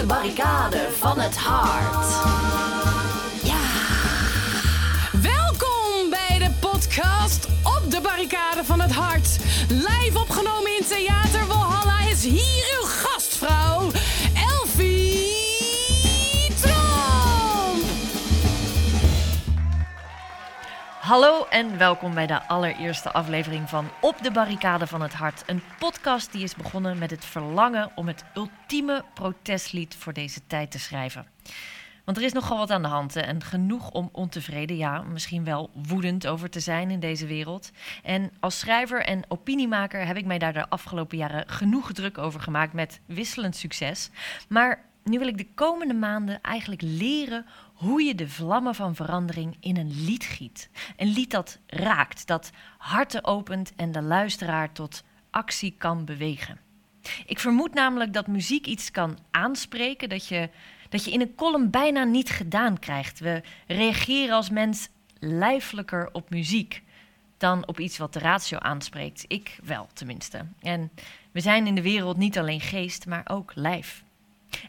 de barricade van het hart. Ja. Welkom bij de podcast Op de Barricade van het Hart. Live opgenomen in Theater Walhalla is hier uw gastvrouw, Hallo en welkom bij de allereerste aflevering van Op de Barricade van het Hart. Een podcast die is begonnen met het verlangen om het ultieme protestlied voor deze tijd te schrijven. Want er is nogal wat aan de hand en genoeg om ontevreden, ja, misschien wel woedend over te zijn in deze wereld. En als schrijver en opiniemaker heb ik mij daar de afgelopen jaren genoeg druk over gemaakt met wisselend succes. Maar nu wil ik de komende maanden eigenlijk leren hoe je de vlammen van verandering in een lied giet. Een lied dat raakt, dat harten opent en de luisteraar tot actie kan bewegen. Ik vermoed namelijk dat muziek iets kan aanspreken dat je, dat je in een column bijna niet gedaan krijgt. We reageren als mens lijfelijker op muziek dan op iets wat de ratio aanspreekt. Ik wel, tenminste. En we zijn in de wereld niet alleen geest, maar ook lijf.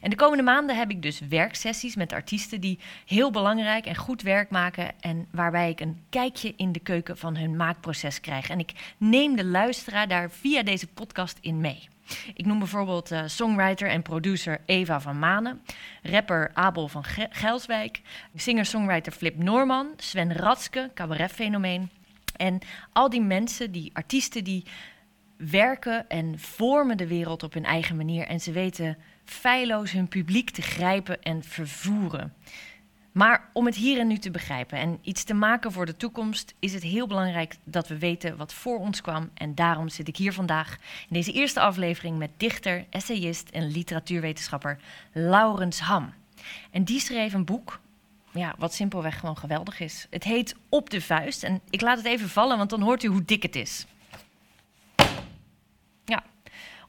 En de komende maanden heb ik dus werksessies met artiesten die heel belangrijk en goed werk maken en waarbij ik een kijkje in de keuken van hun maakproces krijg. En ik neem de luisteraar daar via deze podcast in mee. Ik noem bijvoorbeeld eh, songwriter en producer Eva van Manen, rapper Abel van Ge- Gelswijk, singer-songwriter Flip Norman, Sven Ratske, cabaretfenomeen. En al die mensen, die artiesten, die werken en vormen de wereld op hun eigen manier. En ze weten feilloos hun publiek te grijpen en vervoeren. Maar om het hier en nu te begrijpen en iets te maken voor de toekomst, is het heel belangrijk dat we weten wat voor ons kwam. En daarom zit ik hier vandaag in deze eerste aflevering met dichter, essayist en literatuurwetenschapper Laurens Ham. En die schreef een boek, ja, wat simpelweg gewoon geweldig is. Het heet Op de Vuist. En ik laat het even vallen, want dan hoort u hoe dik het is. Ja,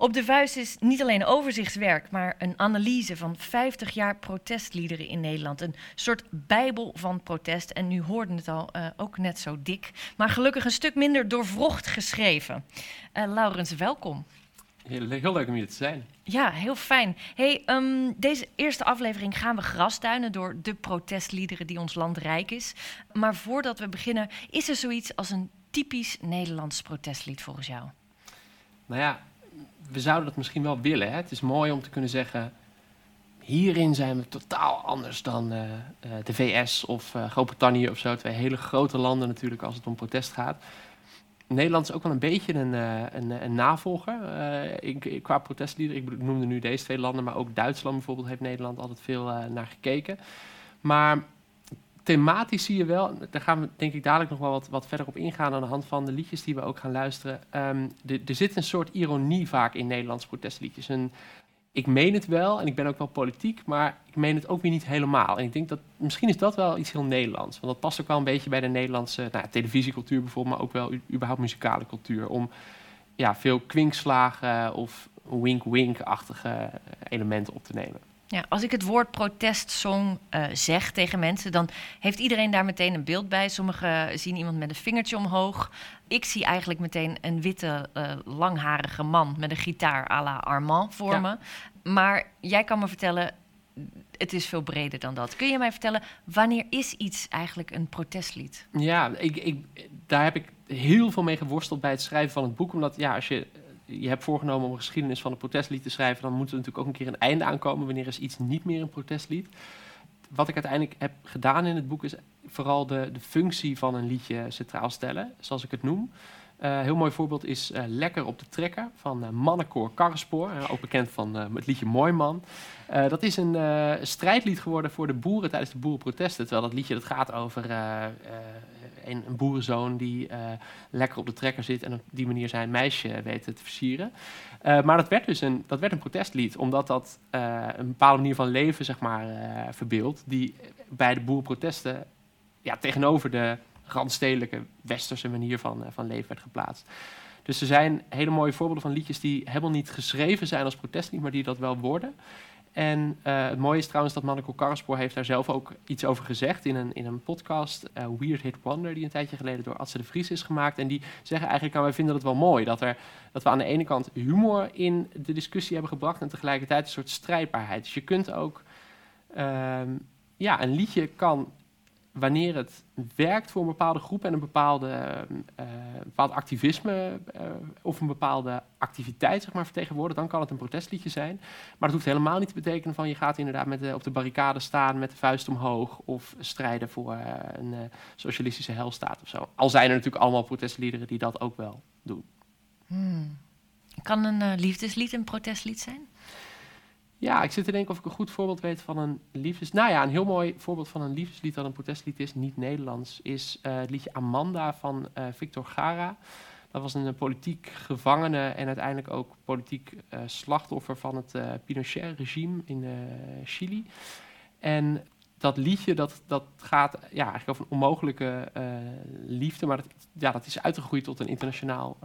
op de vuist is niet alleen overzichtswerk, maar een analyse van 50 jaar protestliederen in Nederland. Een soort bijbel van protest. En nu hoorden het al, eh, ook net zo dik. Maar gelukkig een stuk minder doorwrocht geschreven. Eh, Laurens, welkom. Heel, heel leuk om hier te zijn. Ja, heel fijn. Hey, ehm, deze eerste aflevering gaan we grasduinen door de protestliederen die ons land rijk is. Maar voordat we beginnen, is er zoiets als een typisch Nederlands protestlied volgens jou? Nou ja, we zouden dat misschien wel willen. Hè? Het is mooi om te kunnen zeggen... hierin zijn we totaal anders dan eh, eh, de VS of eh, Groot-Brittannië of zo. Twee hele grote landen natuurlijk als het om protest gaat. Nederland is ook wel een beetje een, een, een navolger ik- qua protestlieder. Ik noemde nu deze twee landen, maar ook Duitsland bijvoorbeeld heeft Nederland altijd veel naar gekeken. Maar thematisch zie je wel, daar gaan we denk ik dadelijk nog wel wat, wat verder op ingaan aan de hand van de liedjes die we ook gaan luisteren. Ehm, er- zit een soort ironie vaak in Nederlandse protestliedjes. En ik meen het wel en ik ben ook wel politiek, maar ik meen het ook weer niet helemaal. En ik denk dat misschien is dat wel iets heel Nederlands. Want dat past ook wel een beetje bij de Nederlandse nou, televisiecultuur bijvoorbeeld, maar ook wel überhaupt muzikale cultuur. Om ja, veel kwinkslagen of wink-wink-achtige elementen op te nemen. Ja, als ik het woord protestsong eh, zeg tegen mensen, dan heeft iedereen daar meteen een beeld bij. Sommigen zien iemand met een vingertje omhoog. Ik zie eigenlijk meteen een witte, eh, langharige man met een gitaar à la Armand voor Ja. me. Maar jij kan me vertellen, het is veel breder dan dat. Kun je mij vertellen, wanneer is iets eigenlijk een protestlied? Ja, ik, ik, daar heb ik heel veel mee geworsteld bij het schrijven van het boek. Omdat ja, als je je hebt voorgenomen om een geschiedenis van een protestlied te schrijven, dan moet er natuurlijk ook een keer een einde aankomen. Wanneer is iets niet meer een protestlied? Wat ik uiteindelijk heb gedaan in het boek is vooral de, de functie van een liedje centraal stellen, zoals ik het noem. Eh, een heel mooi voorbeeld is eh, Lekker op de trekker van uh, Mannenkoor Karrespoor. eh, ook bekend van eh, het liedje Mooi Man. Eh, dat is een eh, strijdlied geworden voor de boeren tijdens de boerenprotesten. Terwijl dat liedje dat gaat over eh, eh, een, een boerenzoon die eh, lekker op de trekker zit en op die manier zijn meisje weet te versieren. Eh, maar dat werd dus een, dat werd een protestlied, omdat dat eh, een bepaalde manier van leven zeg maar, verbeeldt, die bij de boerenprotesten ja, tegenover de randstedelijke westerse manier van, van leven werd geplaatst. Dus er zijn hele mooie voorbeelden van liedjes die helemaal niet geschreven zijn als protestlied, maar die dat wel worden. En eh, het mooie is trouwens dat Manneke Karrespoor heeft daar zelf ook iets over gezegd in een, in een podcast, eh, Weird Hit Wonder, die een tijdje geleden door Adse de Vries is gemaakt. En die zeggen eigenlijk, nou, wij vinden het wel mooi dat, er, dat we aan de ene kant humor in de discussie hebben gebracht en tegelijkertijd een soort strijdbaarheid. Dus je kunt ook, ehm, ja, een liedje kan wanneer het werkt voor een bepaalde groep en een bepaalde, uh, bepaald activisme uh, of een bepaalde activiteit zeg maar, vertegenwoordigt, dan kan het een protestliedje zijn. Maar dat hoeft helemaal niet te betekenen van je gaat inderdaad met de, op de barricade staan met de vuist omhoog of strijden voor een socialistische helstaat of zo. Al zijn er natuurlijk allemaal protestliederen die dat ook wel doen. Hmm. Kan een liefdeslied een protestlied zijn? Ja, ik zit te denken of ik een goed voorbeeld weet van een liefdes... Nou ja, een heel mooi voorbeeld van een liefdeslied dat een protestlied is, niet Nederlands, is uh, het liedje Amanda van uh, Victor Gara. Dat was een politiek gevangene en uiteindelijk ook politiek slachtoffer van het Pinochet-regime in Chili. En dat liedje dat, dat gaat ja, eigenlijk over een onmogelijke liefde, maar dat, ja, dat is uitgegroeid tot een internationaal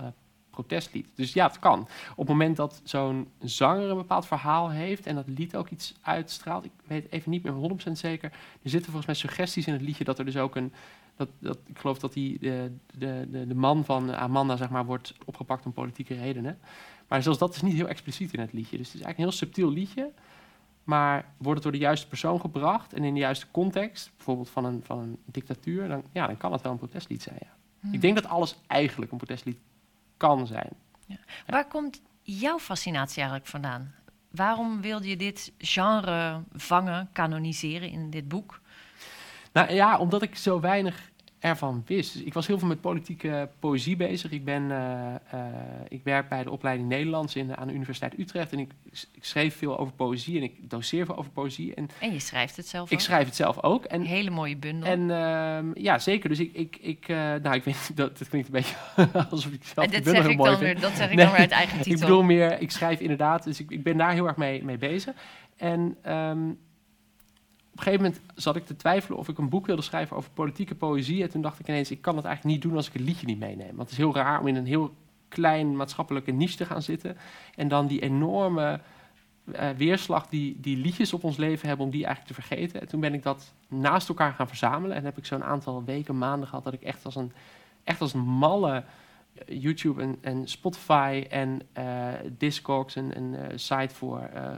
protestlied. Dus ja, het kan. Op het moment dat zo'n zanger een bepaald verhaal heeft en dat lied ook iets uitstraalt, ik weet even niet meer 100% zeker, er zitten volgens mij suggesties in het liedje dat er dus ook een, dat, dat, ik geloof dat die, de, de, de, de man van Amanda zeg maar, wordt opgepakt om politieke redenen. Maar zelfs dat is niet heel expliciet in het liedje. Dus het is eigenlijk een heel subtiel liedje. Maar wordt het door de juiste persoon gebracht en in de juiste context, bijvoorbeeld van een, van een dictatuur, dan, ja, dan kan het wel een protestlied zijn. Ja. Hmm. Ik denk dat alles eigenlijk een protestlied kan zijn. Ja. Waar komt jouw fascinatie eigenlijk vandaan? Waarom wilde je dit genre vangen, kanoniseren in dit boek? Nou ja, omdat ik zo weinig ervan wist. Dus ik was heel veel met politieke poëzie bezig. Ik, ben, uh, uh, ik werk bij de opleiding Nederlands in, aan de Universiteit Utrecht. En ik, ik, schreef veel over poëzie en ik doseer veel over poëzie. En, en je schrijft het zelf Ik schrijf het zelf ook. En, een hele mooie bundel. En uh, ja, zeker. Dus ik, ik, ik uh, nou, ik weet dat, dat klinkt een beetje alsof ik zelf en zeg ik dan weer, Dat zeg ik nee, dan weer uit eigen titel. Ik bedoel meer, ik schrijf inderdaad. Dus ik, ik ben daar heel erg mee, mee bezig. En... Um, op een gegeven moment zat ik te twijfelen of ik een boek wilde schrijven over politieke poëzie. En toen dacht ik ineens, ik kan het eigenlijk niet doen als ik het liedje niet meeneem. Want het is heel raar om in een heel klein maatschappelijke niche te gaan zitten. En dan die enorme uh, weerslag die, die liedjes op ons leven hebben, om die eigenlijk te vergeten. En toen ben ik dat naast elkaar gaan verzamelen. En heb ik zo'n aantal weken, maanden gehad dat ik echt als een, echt als een malle YouTube en, en Spotify en uh, Discogs en een uh, site voor uh,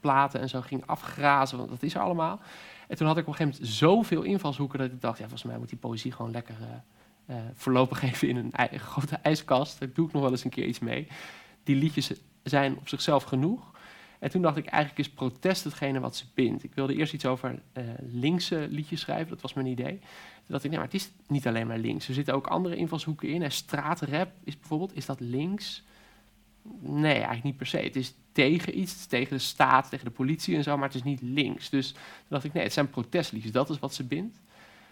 platen en zo ging afgrazen, want dat is er allemaal. En toen had ik op een gegeven moment zoveel invalshoeken dat ik dacht, ja, volgens mij moet die poëzie gewoon lekker voorlopig even in een grote ijskast. Daar doe ik nog wel eens een keer iets mee. Die liedjes zijn op zichzelf genoeg. En toen dacht ik, eigenlijk is protest hetgene wat ze bindt. Ik wilde eerst iets over linkse liedjes schrijven, dat was mijn idee dat ik, nee, maar het is niet alleen maar links. Er zitten ook andere invalshoeken in. En straatrap is bijvoorbeeld, is dat links? Nee, eigenlijk niet per se. Het is tegen iets, het is tegen de staat, tegen de politie en zo, maar het is niet links. Dus toen dacht ik, nee, het zijn protestliedjes, dat is wat ze bindt.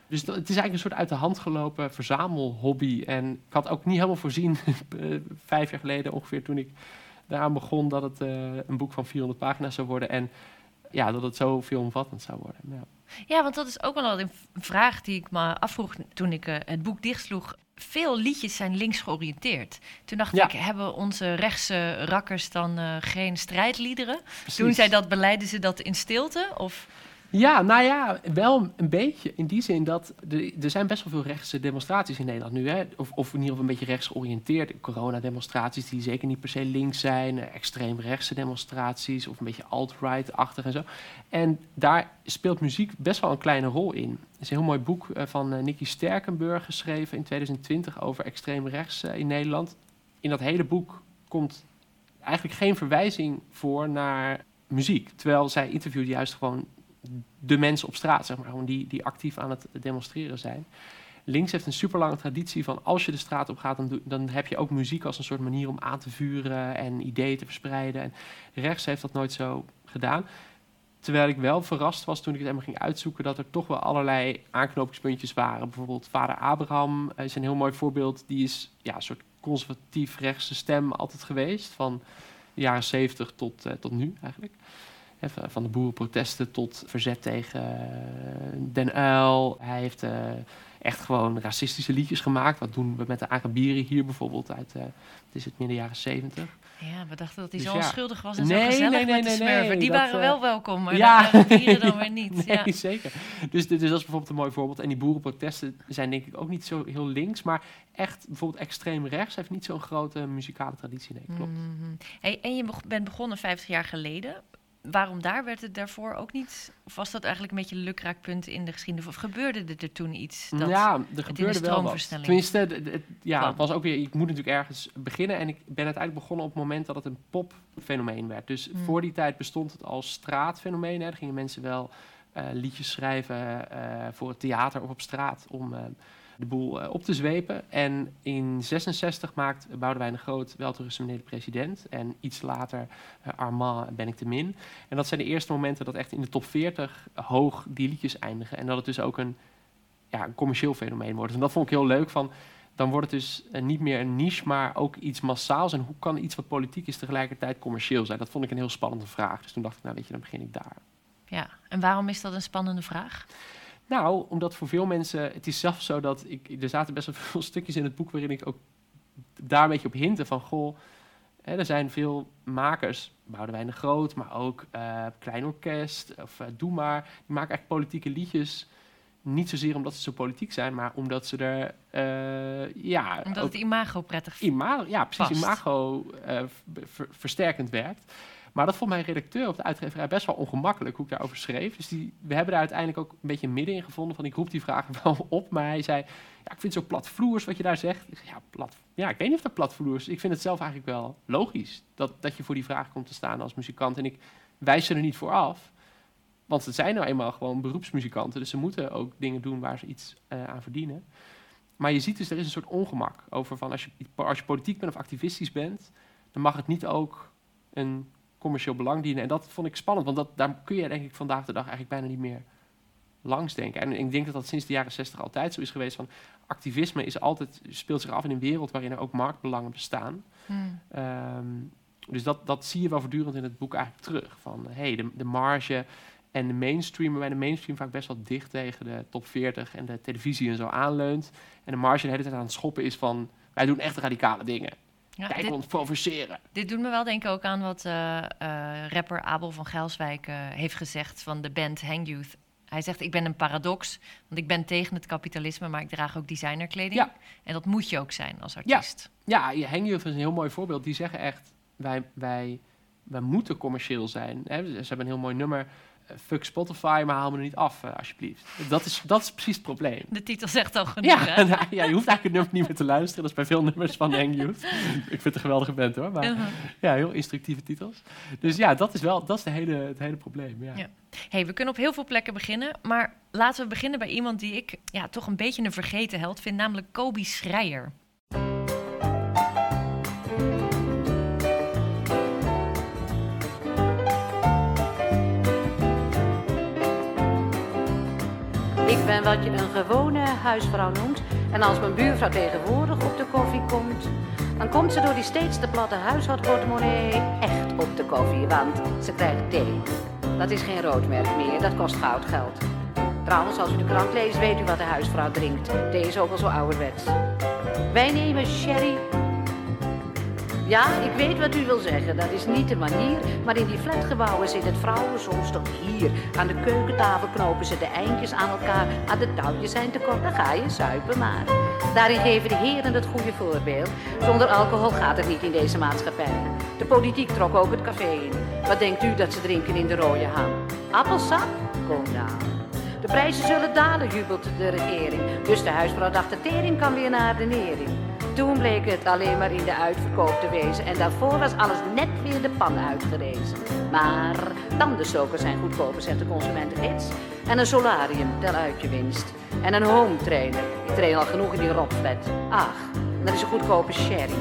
Dus het is eigenlijk een soort uit de hand gelopen verzamelhobby. En ik had ook niet helemaal voorzien, eh, vijf jaar geleden ongeveer, toen ik daaraan begon, dat het uh, een boek van 400 pagina's zou worden. En ja, dat het zo veelomvattend zou worden. Ja. ja, want dat is ook wel een vraag die ik me afvroeg toen ik uh, het boek dichtsloeg. Veel liedjes zijn links georiënteerd. Toen dacht ja. ik, hebben onze rechtse rakkers dan uh, geen strijdliederen? Precies. Toen zij dat beleiden ze dat in stilte? Of... Ja, nou ja, wel een beetje. In die zin dat er, er zijn best wel veel rechtse demonstraties in Nederland nu. Hè? Of, of in ieder geval een beetje rechts georiënteerd. Coronademonstraties die zeker niet per se links zijn. Extreem rechtse demonstraties of een beetje alt-right-achtig en zo. En daar speelt muziek best wel een kleine rol in. Er is een heel mooi boek uh, van uh, Nicky Sterkenburg geschreven in 2020 over extreem rechts in Nederland. In dat hele boek komt eigenlijk geen verwijzing voor naar muziek. Terwijl zij interviewt juist gewoon de mensen op straat, zeg maar, gewoon die, die actief aan het demonstreren zijn. Links heeft een super lange traditie van als je de straat op gaat, dan, dan heb je ook muziek als een soort manier om aan te vuren en ideeën te verspreiden. En rechts heeft dat nooit zo gedaan. Terwijl ik wel verrast was toen ik het helemaal ging uitzoeken dat er toch wel allerlei aanknopingspuntjes waren. Bijvoorbeeld vader Abraham is een heel mooi voorbeeld. Die is ja, een soort conservatief rechtse stem altijd geweest. Van de jaren zeventig tot, uh, tot nu eigenlijk. Van de boerenprotesten tot verzet tegen eh, Den Uil. Hij heeft uh, echt gewoon racistische liedjes gemaakt. Wat doen we met de Arabieren hier bijvoorbeeld uit, uh, het is het midden jaren zeventig. Ja, we dachten dat hij Dus zo ja. onschuldig was en Nee, zo gezellig nee, nee, met de smurfen. Die dat, waren eh, wel welkom, maar ja. de dan weer niet. Nee, Ja. zeker. Dus, dus dat is bijvoorbeeld een mooi voorbeeld. En die boerenprotesten zijn denk ik ook niet zo heel links, maar echt bijvoorbeeld extreem rechts heeft niet zo'n grote muzikale traditie. Nee, klopt. Mhm. Hey, en je bent begonnen 50 jaar geleden. Waarom daar? Werd het daarvoor ook niet? Of was dat eigenlijk een beetje een lukraakpunt in de geschiedenis? Of gebeurde er, er toen iets? Dat, ja, er in de gebeurde wel wat. Tenminste, het- ja, kwam. het was ook weer, ik moet natuurlijk ergens beginnen. En ik ben uiteindelijk begonnen op het moment dat het een popfenomeen werd. Dus Hmm. voor die tijd bestond het als straatfenomeen. Hè. Er gingen mensen wel eh, liedjes schrijven eh, voor het theater of op straat om eh, de boel eh, op te zwepen. En in 66 maakt Boudewijn de Groot meneer de president. En iets later eh, Armand ben ik te min. En dat zijn de eerste momenten dat echt in de top 40 hoog die liedjes eindigen. En dat het dus ook een, ja, een commercieel fenomeen wordt. En dat vond ik heel leuk van... Dan wordt het dus eh, niet meer een niche, maar ook iets massaals. En hoe kan iets wat politiek is tegelijkertijd commercieel zijn? Dat vond ik een heel spannende vraag. Dus toen dacht ik, nou weet je, dan begin ik daar. Ja, en waarom is dat een spannende vraag? Nou, omdat voor veel mensen, het is zelfs zo dat ik, er zaten best wel veel stukjes in het boek waarin ik ook daar een beetje op hinten van, goh, hè, er zijn veel makers, Boudewijn de Groot, maar ook eh, Klein Orkest of eh, Doe Maar, die maken echt politieke liedjes. Niet zozeer omdat ze zo politiek zijn, maar omdat ze er, eh, ja, Omdat het imago prettig imago, ja, precies, Past. imago ver- ver- versterkend werkt. Maar dat vond mijn redacteur op de uitgeverij best wel ongemakkelijk hoe ik daarover schreef. Dus die, we hebben daar uiteindelijk ook een beetje midden in gevonden. Van ik roep die vragen wel op, maar hij zei: Ja, ik vind zo platvloers wat je daar zegt. Ik ja, plat, ja, ik weet niet of dat platvloers. Ik vind het zelf eigenlijk wel logisch dat, dat je voor die vraag komt te staan als muzikant. En ik wijs ze er niet voor af. Want het zijn nou eenmaal gewoon beroepsmuzikanten. Dus ze moeten ook dingen doen waar ze iets eh, aan verdienen. Maar je ziet dus, er is een soort ongemak over van als je, als je politiek bent of activistisch bent, dan mag het niet ook een commercieel belang dienen. En dat vond ik spannend, want dat, daar kun je denk ik vandaag de dag eigenlijk bijna niet meer langs denken. En ik denk dat dat sinds de jaren 60 altijd zo is geweest. Van activisme is altijd, speelt zich af in een wereld waarin er ook marktbelangen bestaan. Hmm. Ehm, dus dat, dat zie je wel voortdurend in het boek eigenlijk terug. Van hey, de, de marge en de mainstream, waarbij de mainstream vaak best wel dicht tegen de top 40 en de televisie en zo aanleunt. En de marge de hele tijd aan het schoppen is van wij doen echt radicale dingen. Ja, Kijk, dit, ons provoceren. dit doet me wel denken ook aan wat eh, eh, rapper Abel van Gelswijk eh, heeft gezegd van de band Hang Youth. Hij zegt, ik ben een paradox, want ik ben tegen het kapitalisme, maar ik draag ook designerkleding. Ja. En dat moet je ook zijn als artiest. Ja, je Hang Youth is een heel mooi voorbeeld. Die zeggen echt, wij, wij, wij moeten commercieel zijn. Ze hebben een heel mooi nummer. Fuck Spotify, maar haal me er niet af, eh, alsjeblieft. Dat is, dat is precies het probleem. De titel zegt al genoeg, Ja, hè? nou, ja, je hoeft eigenlijk het nummer niet meer te luisteren. Dat is bij veel nummers van Hang Youth. Ik vind het een geweldige band hoor. Maar Uh-huh. ja, heel instructieve titels. Dus ja, dat is wel dat is de hele, het hele probleem. Ja. Ja. hey, we kunnen op heel veel plekken beginnen, maar laten we beginnen bij iemand die ik ja, toch een beetje een vergeten held vind, namelijk Kobe Schreier. Ik ben wat je een gewone huisvrouw noemt. En als mijn buurvrouw tegenwoordig op de koffie komt, dan komt ze door die steeds te platte huishoudportemonnee echt op de koffie, want ze krijgt thee. Dat is geen roodmerk meer, dat kost goud geld. Trouwens, als u de krant leest, weet u wat de huisvrouw drinkt. Thee is ook al zo ouderwets. Wij nemen sherry. Ja, ik weet wat u wil zeggen, dat is niet de manier. Maar in die flatgebouwen zitten vrouwen soms tot hier. Aan de keukentafel knopen ze de eindjes aan elkaar. Aan de touwtjes zijn te kort, dan ga je zuipen maar. Daarin geven de heren het goede voorbeeld. Zonder alcohol gaat het niet in deze maatschappij. De politiek trok ook het café in. Wat denkt u dat ze drinken in de rode ham? Appelsap? Kom nou. De prijzen zullen dalen, jubelt de regering. Dus de huisvrouw dacht, de tering kan weer naar de nering. Toen bleek het alleen maar in de uitverkoop te wezen. En daarvoor was alles net weer de pan uitgerezen. Maar tandenstokers zijn goedkoper, zegt de consumentengids. En een solarium, tel uit je winst. En een home trainer. Ik train al genoeg in die rotflat. Ach, dat is een goedkope sherry.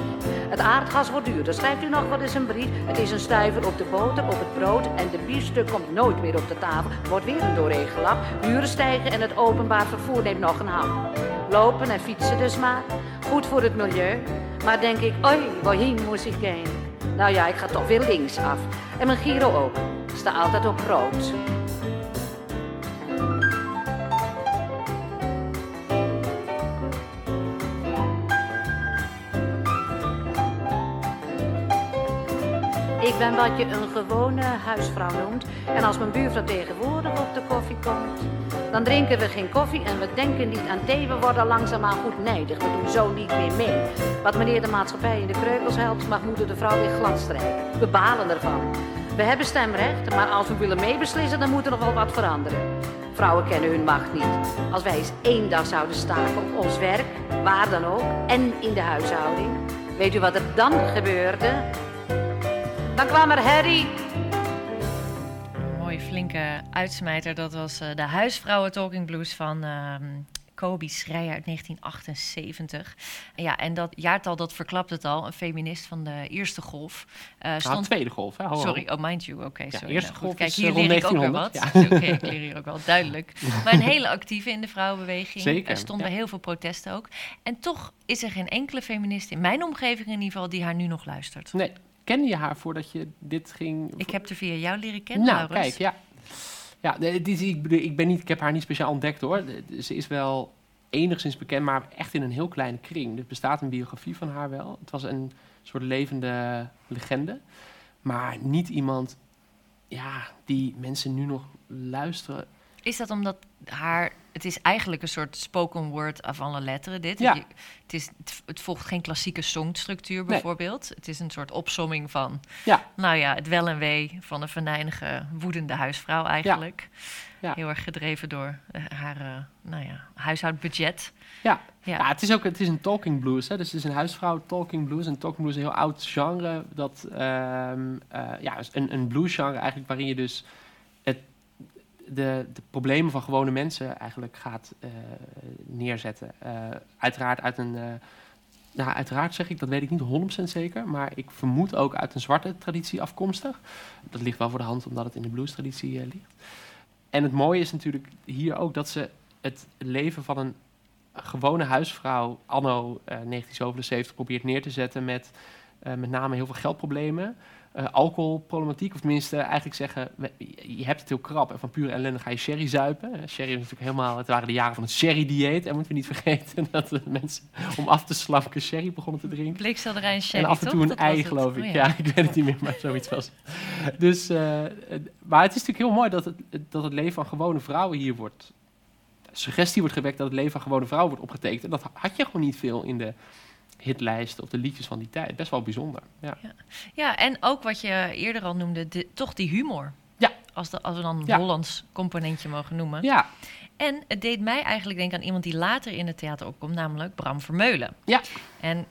Het aardgas wordt duurder. Schrijft u nog wat eens een brief? Het is een stuiver op de boter, op het brood. En de biefstuk komt nooit meer op de tafel. Wordt weer een doorheen gelap. Huren stijgen en het openbaar vervoer neemt nog een hap. Lopen en fietsen dus maar. Goed voor het milieu. Maar denk ik, oi, waarheen moest ik heen? Nou ja, ik ga toch weer links af. En mijn Giro ook. Sta altijd op rood. Ben wat je een gewone huisvrouw noemt. En als mijn buurvrouw tegenwoordig op de koffie komt, dan drinken we geen koffie en we denken niet aan thee. We worden langzaamaan goed nijdig. We doen zo niet meer mee. Wat meneer de maatschappij in de kreukels helpt, mag moeder de vrouw weer glad strijken. We balen ervan. We hebben stemrecht, maar als we willen meebeslissen, dan moet er nog wel wat veranderen. Vrouwen kennen hun macht niet. Als wij eens één dag zouden staken op ons werk, waar dan ook, en in de huishouding, weet u wat er dan gebeurde? Dan kwam er herrie. Een mooie flinke uitsmijter. Dat was eh, de huisvrouwen Talking Blues van ehm Kobe Schreier uit 1978. Ja, en dat jaartal dat verklapt het al. Een feminist van de eerste golf. eh, Nou, stond tweede golf, hè? Ho. Sorry, oh mind you, oké. sorry. eerste Nou, golf Kijk, hier eh, leer rond ik ook weer wat. 1900, Oké, ik leer hier ook wel duidelijk. Maar een hele actieve in de vrouwenbeweging. Zeker, Er stonden ja. heel veel protesten ook. En toch is er geen enkele feminist in mijn omgeving in ieder geval die haar nu nog luistert. Nee, kende je haar voordat je dit ging... Ik heb er via jou leren kennen, Nou, Laurens. kijk, ja. Ja, het is, ik, ik, ben niet, ik heb haar niet speciaal ontdekt hoor. Ze is wel enigszins bekend, maar echt in een heel kleine kring. Er bestaat een biografie van haar wel. Het was een soort levende legende. Maar niet iemand ja, die mensen nu nog luisteren. Is dat omdat haar... Het is eigenlijk een soort spoken word avant la lettre, dit. Ja. Je- het, is, het, het volgt geen klassieke songstructuur bijvoorbeeld. Het is een soort opsomming van... Ja. Nou ja, het wel en wee van een venijnige, woedende huisvrouw eigenlijk. Ja. Heel erg gedreven door eh, haar eh, nou ja, huishoudbudget. Ja, Ja. het is ook het is een talking blues. Hè? Dus het is een huisvrouw talking blues. En talking blues is een heel oud genre. Dat, ehm, eh, ja, een, een blues genre eigenlijk waarin je dus de, de problemen van gewone mensen eigenlijk gaat eh, neerzetten. Eh, uiteraard uit een... eh, uiteraard zeg ik, dat weet ik niet 100% zeker. Maar ik vermoed ook uit een zwarte traditie afkomstig. Dat ligt wel voor de hand omdat het in de blues-traditie ligt. En het mooie is natuurlijk hier ook dat ze het leven van een gewone huisvrouw anno eh, 1977 probeert neer te zetten met met name heel veel geldproblemen. Eh, alcoholproblematiek, of tenminste eigenlijk zeggen, je hebt het heel krap en van pure ellende ga je sherry zuipen. Eh, sherry is natuurlijk helemaal, het waren de jaren van het sherry-dieet. En moeten we niet vergeten dat de mensen om af te slanken sherry begonnen te drinken. Bleekselderij en sherry, en af en toe een ei, geloof ik. Oh ja. ik weet het niet meer, maar zoiets was. Dus, eh, maar het is natuurlijk heel mooi dat het, dat het leven van gewone vrouwen hier wordt... suggestie wordt gewekt dat het leven van gewone vrouwen wordt opgetekend. En dat had je gewoon niet veel in de hitlijsten of de liedjes van die tijd. Best wel bijzonder. Ja, Ja, en ook wat je eerder al noemde, de, toch die humor. Ja. Als, de, als we dan een Ja. Hollands componentje mogen noemen. ja, En het deed mij eigenlijk denken aan iemand die later in het theater opkomt, namelijk Bram Vermeulen. Ja. En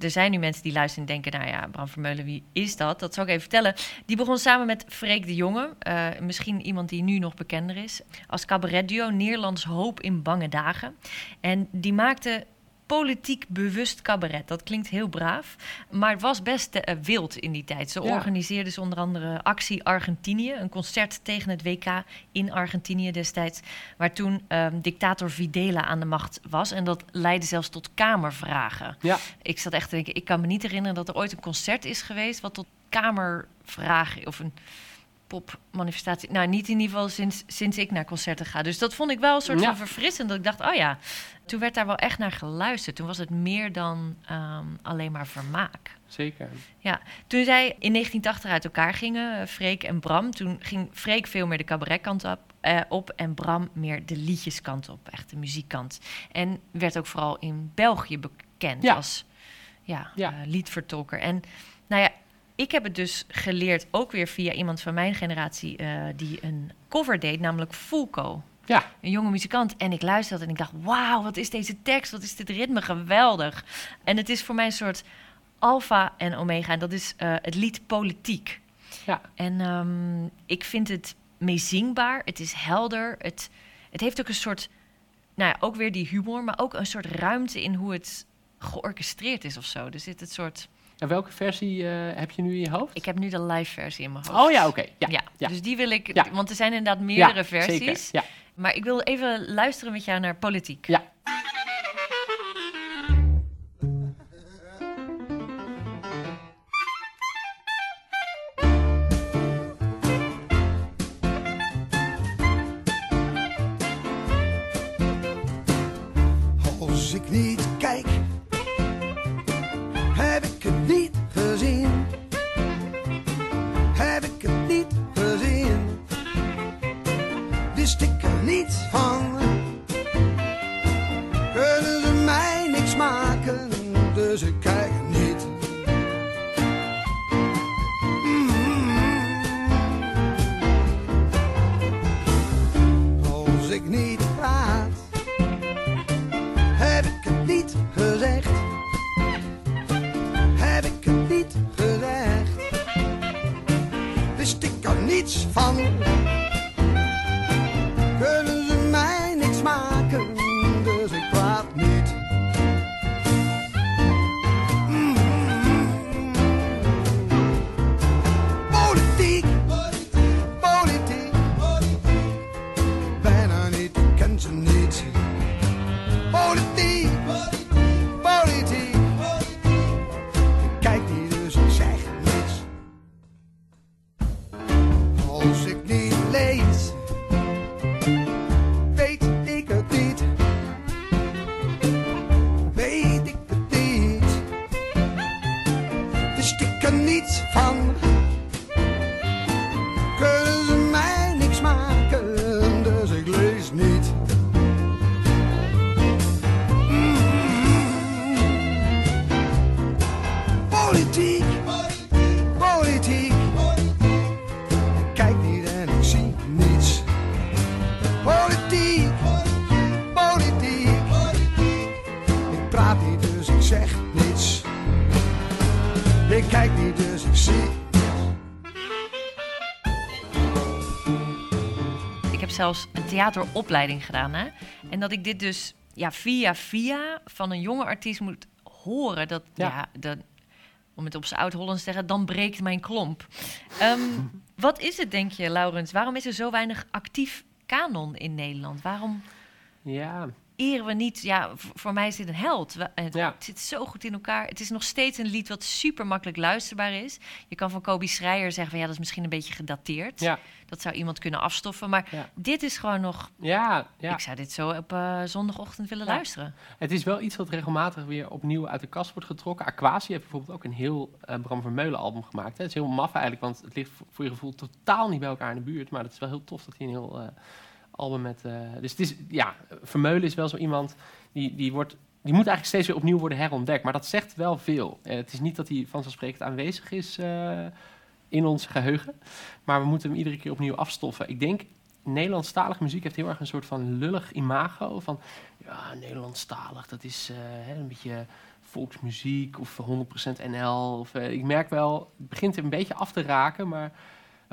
er zijn nu mensen die luisteren en denken, nou ja, Bram Vermeulen, wie is dat? Dat zal ik even vertellen. Die begon samen met Freek de Jonge, eh, misschien iemand die nu nog bekender is, als cabaretduo Nederlands Hoop in Bange Dagen. En die maakte politiek bewust cabaret. Dat klinkt heel braaf, maar het was best eh, wild in die tijd. Ze Ja. organiseerden ze onder andere Actie Argentinië, een concert tegen het WK in Argentinië destijds, waar toen ehm, dictator Videla aan de macht was. En dat leidde zelfs tot kamervragen. ja. Ik zat echt te denken, ik kan me niet herinneren dat er ooit een concert is geweest wat tot kamervragen of een popmanifestatie. Nou, niet in ieder geval sinds, sinds ik naar concerten ga. Dus dat vond ik wel een soort Ja. van verfrissend. Dat ik dacht, oh ja, toen werd daar wel echt naar geluisterd. Toen was het meer dan ehm, alleen maar vermaak. zeker. Toen zij in 1980 uit elkaar gingen, eh, Freek en Bram, toen ging Freek veel meer de cabaretkant op, eh, op en Bram meer de liedjeskant op, echt de muziekkant. En werd ook vooral in België bekend Ja. als ja, Ja. eh, liedvertolker. En nou ja, ik heb het dus geleerd ook weer via iemand van mijn generatie eh, die een cover deed, namelijk Fulco. Ja. Een jonge muzikant. En ik luisterde en ik dacht, wauw, wat is deze tekst? Wat is dit ritme geweldig. En het is voor mij een soort alfa en omega. En dat is eh, het lied Politiek. Ja. En ehm, ik vind het meezingbaar. Het is helder. Het, het heeft ook een soort, nou ja, ook weer die humor, maar ook een soort ruimte in hoe het georchestreerd is of zo. Er zit het soort. En welke versie eh, heb je nu in je hoofd? Ik heb nu de live versie in mijn hoofd. Oh ja, oké. Ja, Ja, ja. dus die wil ik, want er zijn inderdaad meerdere Ja, versies. Zeker. Maar ik wil even luisteren met jou naar politiek. Ja. Theateropleiding gedaan. Hè? En dat ik dit dus ja, via via van een jonge artiest moet horen. Dat, ja. Ja. dat, om het op zijn oud-Hollands te zeggen, dan breekt mijn klomp. Ehm, wat is het, denk je, Laurens? Waarom is er zo weinig actief kanon in Nederland? Waarom Ja, eren we niet... Ja, voor mij is dit een held. We- Het, Ja. zit zo goed in elkaar. Het is nog steeds een lied wat super makkelijk luisterbaar is. Je kan van Kobe Schreier zeggen van... ja, dat is misschien een beetje gedateerd. ja, Dat zou iemand kunnen afstoffen. Maar Ja. dit is gewoon nog ja, ja. ik zou dit zo op eh, zondagochtend willen luisteren. Het is wel iets wat regelmatig weer opnieuw uit de kast wordt getrokken. Aquasi heeft bijvoorbeeld ook een heel eh, Bram Vermeulen album gemaakt. Hè. Het is heel maf eigenlijk, want het ligt voor- je gevoel totaal niet bij elkaar in de buurt. Maar het is wel heel tof dat hij een heel eh, album met... eh, dus het is, ja, Vermeulen is wel zo iemand die, die wordt... Die moet eigenlijk steeds weer opnieuw worden herontdekt. Maar dat zegt wel veel. Eh, het is niet dat hij vanzelfsprekend aanwezig is eh, in ons geheugen. Maar we moeten hem iedere keer opnieuw afstoffen. Ik denk, Nederlandstalige muziek heeft heel erg een soort van lullig imago. Van, ja, Nederlandstalig, dat is een beetje volksmuziek of 100% NL. Of, ik merk wel, het begint een beetje af te raken, maar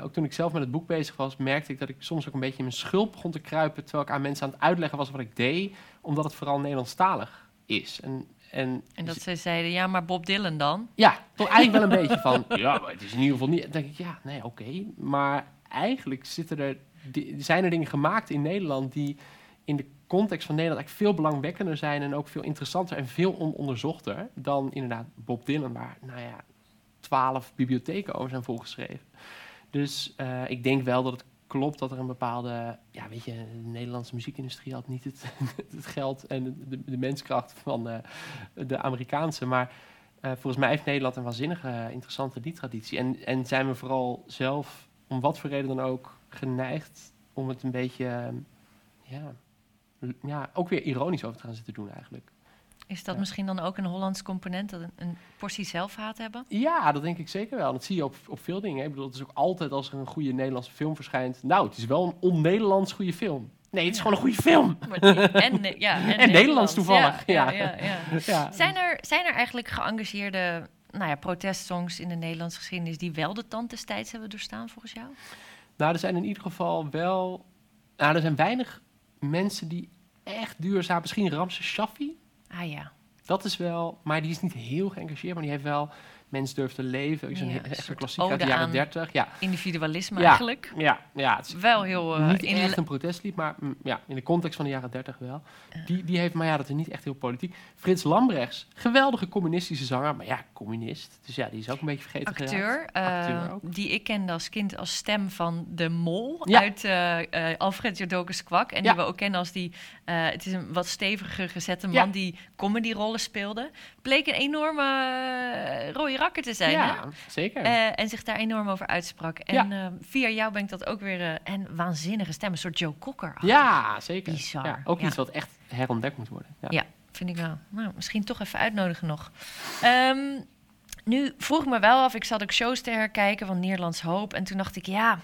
ook toen ik zelf met het boek bezig was, merkte ik dat ik soms ook een beetje in mijn schulp begon te kruipen, terwijl ik aan mensen aan het uitleggen was wat ik deed, omdat het vooral Nederlandstalig is. En, en, En dat ze zeiden, ja, maar Bob Dylan dan? ja, toch eigenlijk wel een beetje van, ja, maar het is in ieder geval niet. Dan denk ik, ja, nee, oké. Maar eigenlijk zitten er, die- zijn er dingen gemaakt in Nederland die in de context van Nederland eigenlijk veel belangwekkender zijn en ook veel interessanter en veel ononderzochter dan inderdaad Bob Dylan, waar, nou ja, twaalf bibliotheken over zijn volgeschreven. Dus eh, ik denk wel dat het klopt dat er een bepaalde, ja, weet je, de Nederlandse muziekindustrie had niet het, het geld en de, de, menskracht van eh, de Amerikaanse, maar eh, volgens mij heeft Nederland een waanzinnige interessante liedtraditie. En, en zijn we vooral zelf, om wat voor reden dan ook, geneigd om het een beetje, ja, ja, ook weer ironisch over te gaan zitten doen eigenlijk. Is dat Ja. misschien dan ook een Hollands component, dat een, een portie zelfhaat hebben? Ja, dat denk ik zeker wel. Dat zie je op, op veel dingen. Ik bedoel, het is ook altijd als er een goede Nederlandse film verschijnt. Nou, het is wel een on-Nederlands goede film. Nee, het is Ja. gewoon een goede film. En, ja, en, En Nederlands toevallig, Ja, ja. Zijn, er, zijn er eigenlijk geëngageerde nou ja, protestsongs in de Nederlandse geschiedenis... die wel de tand des tijds hebben doorstaan volgens jou? Nou, er zijn in ieder geval wel... Nou, er zijn weinig mensen die echt duurzaam... Misschien Ramses Shaffi, Ah ja, dat is wel... Maar die is niet heel geëngageerd, maar die heeft wel... Mens durft te leven, is een, Ja, echt een klassieker uit de jaren aan- 30. Ja, individualisme Ja. eigenlijk. ja, ja het is Wel heel... eh, niet in- echt een protestlied, maar mm, ja, in de context van de jaren 30 wel. Die, die heeft, maar ja, dat is niet echt heel politiek. Frits Lambrechts, geweldige communistische zanger, maar ja, communist. Dus ja, die is ook een beetje vergeten acteur, eh, Acteur ook. die ik kende als kind als stem van de mol uit eh, Alfred Jodokus Kwak. En die we ook kennen als die, het is een wat steviger gezette man die comedyrollen speelde. Bleek een enorme rode te zijn, hè? Ja, zeker. Eh, en zich daar enorm over uitsprak. En Ja. eh, via jou ben ik dat ook weer... eh, en waanzinnige stem, een soort Joe Cocker. ja, zeker. bizar, Ja, ook iets wat echt herontdekt moet worden. Ja. Vind ik wel. Nou, misschien toch even uitnodigen nog. Ehm, nu vroeg ik me wel af, ik zat ook shows te herkijken van Nederlands Hoop. En toen dacht ik, ja,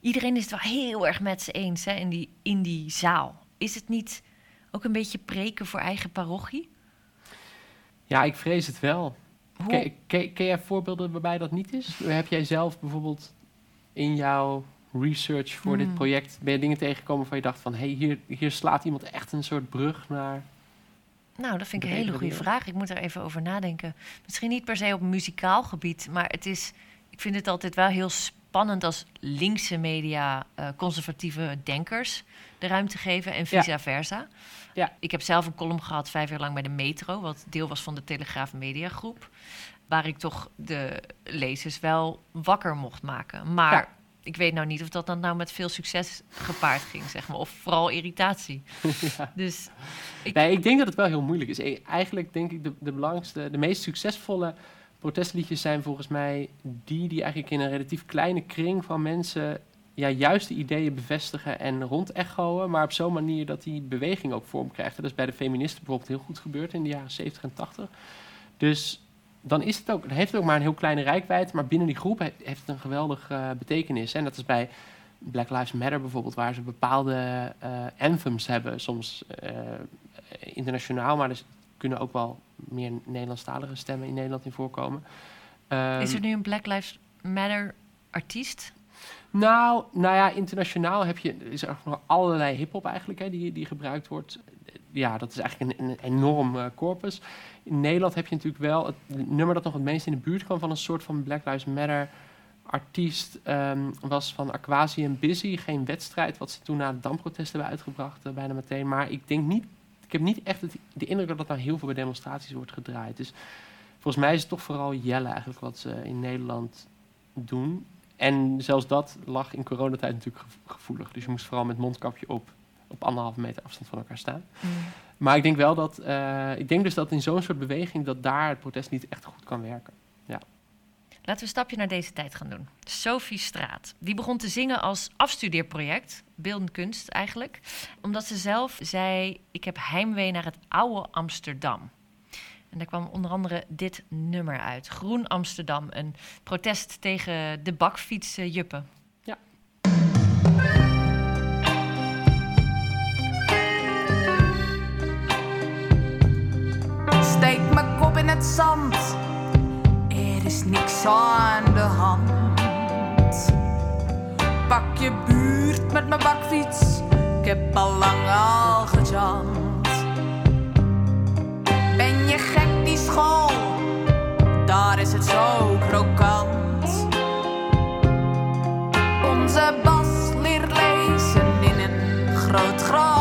iedereen is het wel heel erg met ze eens hè, in, die, in die zaal. Is het niet ook een beetje preken voor eigen parochie? Ja, ik vrees het wel. Hoe, Ken, jij voorbeelden waarbij dat niet is? Heb jij zelf bijvoorbeeld in jouw research voor dit Hmm. project... ben je dingen tegengekomen waarvan je dacht van... hé, hey, hier, hier slaat iemand echt een soort brug naar... nou, dat vind ik een hele goede vraag. Ik moet er even over nadenken. Misschien niet per se op muzikaal gebied, maar het is, ik vind het altijd wel heel spannend als linkse media eh, conservatieve denkers de ruimte geven en vice versa. Ja. Ik heb zelf een column gehad vijf jaar lang bij de Metro, wat deel was van de Telegraaf Mediagroep, waar ik toch de lezers wel wakker mocht maken. Maar Ja. ik weet nou niet of dat dan nou met veel succes gepaard ging, zeg maar, of vooral irritatie. Dus ik, Nee, ik denk dat het wel heel moeilijk is. E- Eigenlijk denk ik de, de belangrijkste, de meest succesvolle protestliedjes zijn volgens mij die die eigenlijk in een relatief kleine kring van mensen ja, juist de ideeën bevestigen en rond echoen, maar op zo'n manier dat die beweging ook vorm krijgt. Dat is bij de feministen bijvoorbeeld heel goed gebeurd in de jaren 70 en 80. Dus dan is het ook, heeft het ook maar een heel kleine rijkwijd, maar binnen die groep he- heeft het een geweldige eh, betekenis. En dat is bij Black Lives Matter bijvoorbeeld, waar ze bepaalde eh, anthems hebben, soms eh, internationaal, maar er kunnen ook wel meer Nederlandstalige stemmen in Nederland in voorkomen. Ehm, Is er nu een Black Lives Matter artiest? nou, nou ja, internationaal heb je, is er nog allerlei hip-hop eigenlijk hè, die, die gebruikt wordt. Ja, dat is eigenlijk een, een enorm eh, corpus. In Nederland heb je natuurlijk wel het nummer dat nog het meest in de buurt kwam van een soort van Black Lives Matter artiest. ehm, was van Aquasi en Busy. Geen wedstrijd, wat ze toen na de damprotesten hebben uitgebracht, eh, bijna meteen. Maar ik denk niet, ik heb niet echt het, de indruk dat dat nou heel veel bij demonstraties wordt gedraaid. Dus volgens mij is het toch vooral Jelle eigenlijk wat ze in Nederland doen. En zelfs dat lag in coronatijd natuurlijk gev- gevoelig. Dus je moest vooral met mondkapje op, op anderhalve meter afstand van elkaar staan. Maar ik denk wel dat, eh, ik denk dus dat in zo'n soort beweging, dat daar het protest niet echt goed kan werken. Laten we een stapje naar deze tijd gaan doen. Sophie Straat. Die begon te zingen als afstudeerproject, beeldend kunst eigenlijk. Omdat ze zelf zei, ik heb heimwee naar het oude Amsterdam. En daar kwam onder andere dit nummer uit. Groen Amsterdam, een protest tegen de bakfietsen juppen. Steek mijn kop in het zand. Er is niks aan de hand. Pak je buurt met mijn bakfiets. Ik heb al lang al gejamd. Ben je gek die school? Daar is het zo krokant. Onze Bas leert lezen in een groot grachtenbad.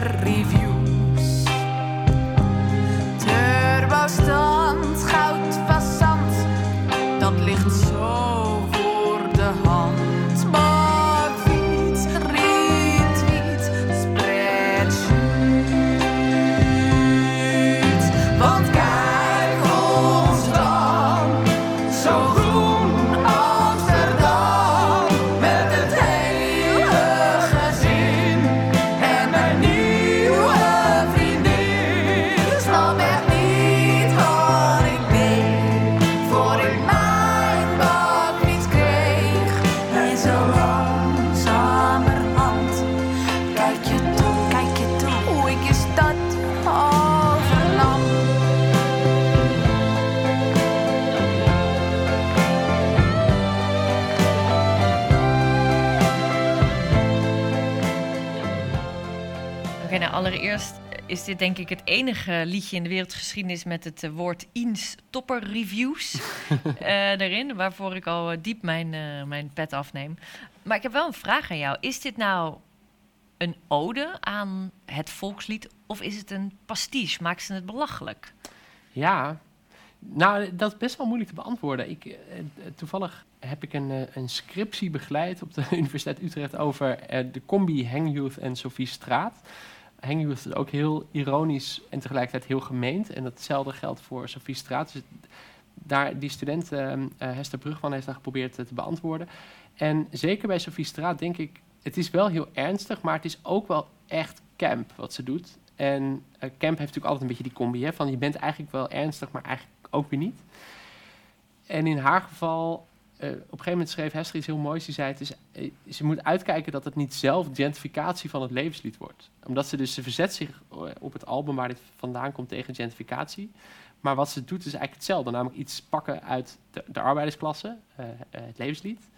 In Oké, nou allereerst is dit denk ik het enige liedje in de wereldgeschiedenis met het eh, woord Iens Topper Reviews eh, erin, waarvoor ik al eh, diep mijn, mijn pet afneem. Maar ik heb wel een vraag aan jou. Is dit nou een ode aan het volkslied of is het een pastiche? Maakt ze het belachelijk? Ja, nou, dat is best wel moeilijk te beantwoorden. Ik, toevallig heb ik een, een scriptie begeleid op de Universiteit Utrecht over de combi Hangyouth en Sophie Straat. Hangyouth is ook heel ironisch en tegelijkertijd heel gemeend. En datzelfde geldt voor Sophie Straat. Dus daar, die student eh, eh, Hester Brugman heeft daar geprobeerd eh, te beantwoorden. En zeker bij Sophie Straat denk ik, het is wel heel ernstig, maar het is ook wel echt camp wat ze doet. En camp heeft natuurlijk altijd een beetje die combi, hè, van je bent eigenlijk wel ernstig, maar eigenlijk ook weer niet. En in haar geval op een gegeven moment schreef Hester iets heel moois. Die zei, het is, eh, ze moet uitkijken dat het niet zelf gentrificatie van het levenslied wordt. Omdat ze dus, ze verzet zich eh, op het album waar dit vandaan komt tegen gentrificatie. Maar wat ze doet is eigenlijk hetzelfde. Namelijk iets pakken uit de, de arbeidersklasse, eh, eh, het levenslied.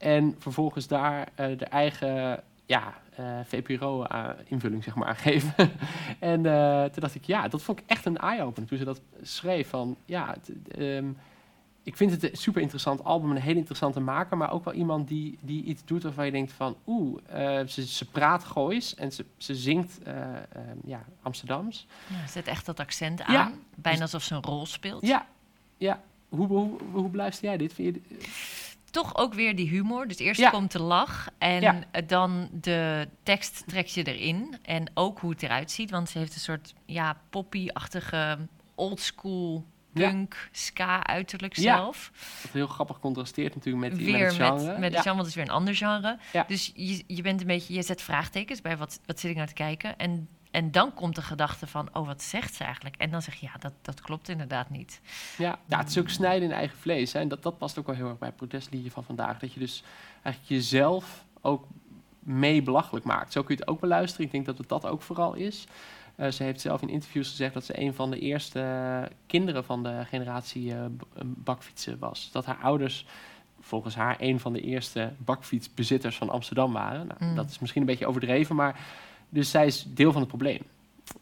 En vervolgens daar eh, de eigen ja, eh, VPRO-invulling zeg maar, aan geven. en eh, toen dacht ik, ja, dat vond ik echt een eye-opener. Toen ze dat schreef van, ja, ehm, ik vind het een super interessant album, een hele interessante maker, maar ook wel iemand die, die iets doet waarvan je denkt van, oeh, eh, ze, ze praat Goois en ze, ze zingt eh, ehm, ja, Amsterdams. Ja, zet echt dat accent aan. Ja. Bijna alsof ze een rol speelt. Ja, ja. Hoe, hoe, hoe beluister jij dit? Vind je dit- Toch ook weer die humor. Dus eerst Ja. komt de lach en Ja. eh, dan de tekst trek je erin. En ook hoe het eruit ziet. Want ze heeft een soort ja, poppy-achtige oldschool. Punk, ska uiterlijk zelf. Wat heel grappig contrasteert natuurlijk met, die, met weer het genre. met, met het genre, want het is weer een ander genre. Dus je, je bent een beetje, je zet vraagtekens bij wat, wat zit ik nou te kijken. En, en dan komt de gedachte van, oh, wat zegt ze eigenlijk? En dan zeg je, ja, dat, dat klopt inderdaad niet. Ja, ja, het is ook snijden in eigen vlees. Hè. En dat, dat past ook wel heel erg bij het protestliedje van vandaag. Dat je dus eigenlijk jezelf ook mee belachelijk maakt. Zo kun je het ook beluisteren. Ik denk dat het dat ook vooral is. Eh, ze heeft zelf in interviews gezegd dat ze een van de eerste kinderen van de generatie eh, eh, bakfietsen was. Dat haar ouders volgens haar een van de eerste bakfietsbezitters van Amsterdam waren. Nou, Mm. Dat is misschien een beetje overdreven, maar dus zij is deel van het probleem.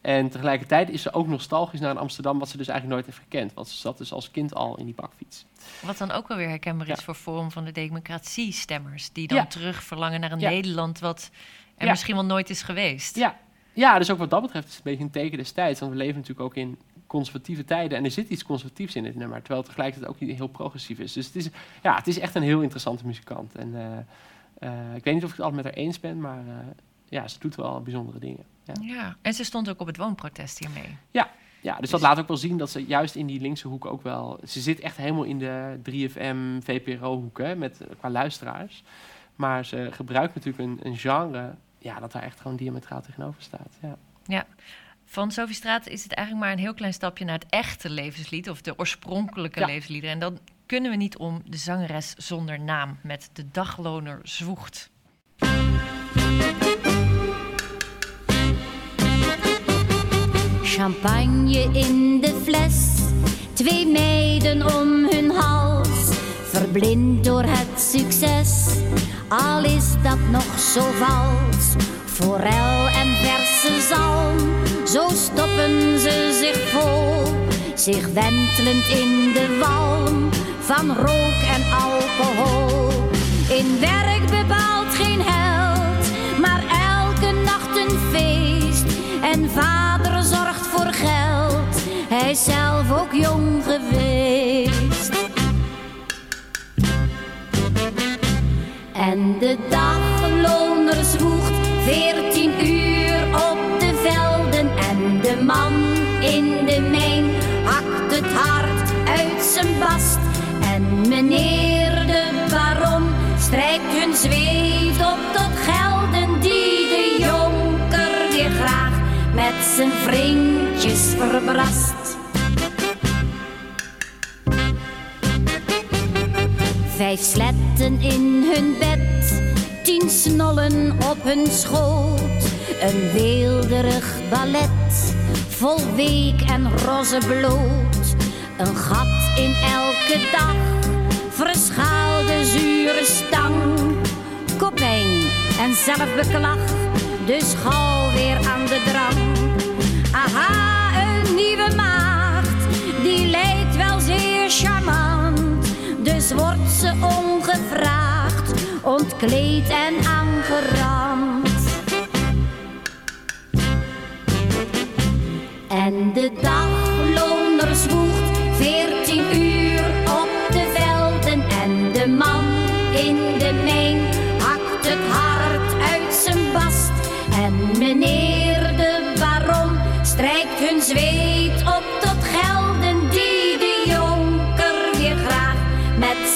En tegelijkertijd is ze ook nostalgisch naar een Amsterdam, wat ze dus eigenlijk nooit heeft gekend. Want ze zat dus als kind al in die bakfiets. Wat dan ook wel weer herkenbaar is voor Forum van de Democratie-stemmers. Die dan Ja. terug verlangen naar een Ja. Nederland wat er misschien wel nooit is geweest. Ja. Ja, dus ook wat dat betreft is het een beetje een teken des tijds. Want we leven natuurlijk ook in conservatieve tijden. En er zit iets conservatiefs in dit nummer. Terwijl het tegelijkertijd ook niet heel progressief is. Dus het is, ja, het is echt een heel interessante muzikant. En eh, eh, ik weet niet of ik het altijd met haar eens ben, maar eh, ja, ze doet wel bijzondere dingen. Ja. Ja, en ze stond ook op het woonprotest hiermee. Ja, dus dat laat ook wel zien dat ze juist in die linkse hoek ook wel... Ze zit echt helemaal in de 3FM, VPRO-hoek, hè, met, qua luisteraars. Maar ze gebruikt natuurlijk een, een genre... Ja, dat daar echt gewoon diametraal tegenover staat. Ja. Van Sophie Straat is het eigenlijk maar een heel klein stapje naar het echte levenslied, of de oorspronkelijke Ja. levensliederen. En dan kunnen we niet om de zangeres zonder naam met de dagloner zwoegt. Champagne in de fles, twee meiden om hun hals. Verblind door het succes, al is dat nog zo vals. Forel en verse zalm, zo stoppen ze zich vol. Zich wentelend in de walm van rook en alcohol. In werk bepaalt geen held, maar elke nacht een feest. En vader zorgt voor geld, hij is zelf ook jong geweest. En de dagloner zwoegt veertien uur op de velden. En de man in de mijn hakt het hart uit zijn bast. En meneer de baron strijkt hun zweet op tot gelden die de jonker weer graag met zijn vriendjes verbrast. Vijf sletten in hun bed, tien snollen op hun schoot. Een weelderig ballet, vol week en roze bloot. Een gat in elke dag, verschaalde zure stang. Kopijn en zelfbeklag, dus gauw weer aan de drang. Aha, een nieuwe maagd, die lijkt wel zeer charmant. Wordt ze ongevraagd, ontkleed en aangerand. En de dagloner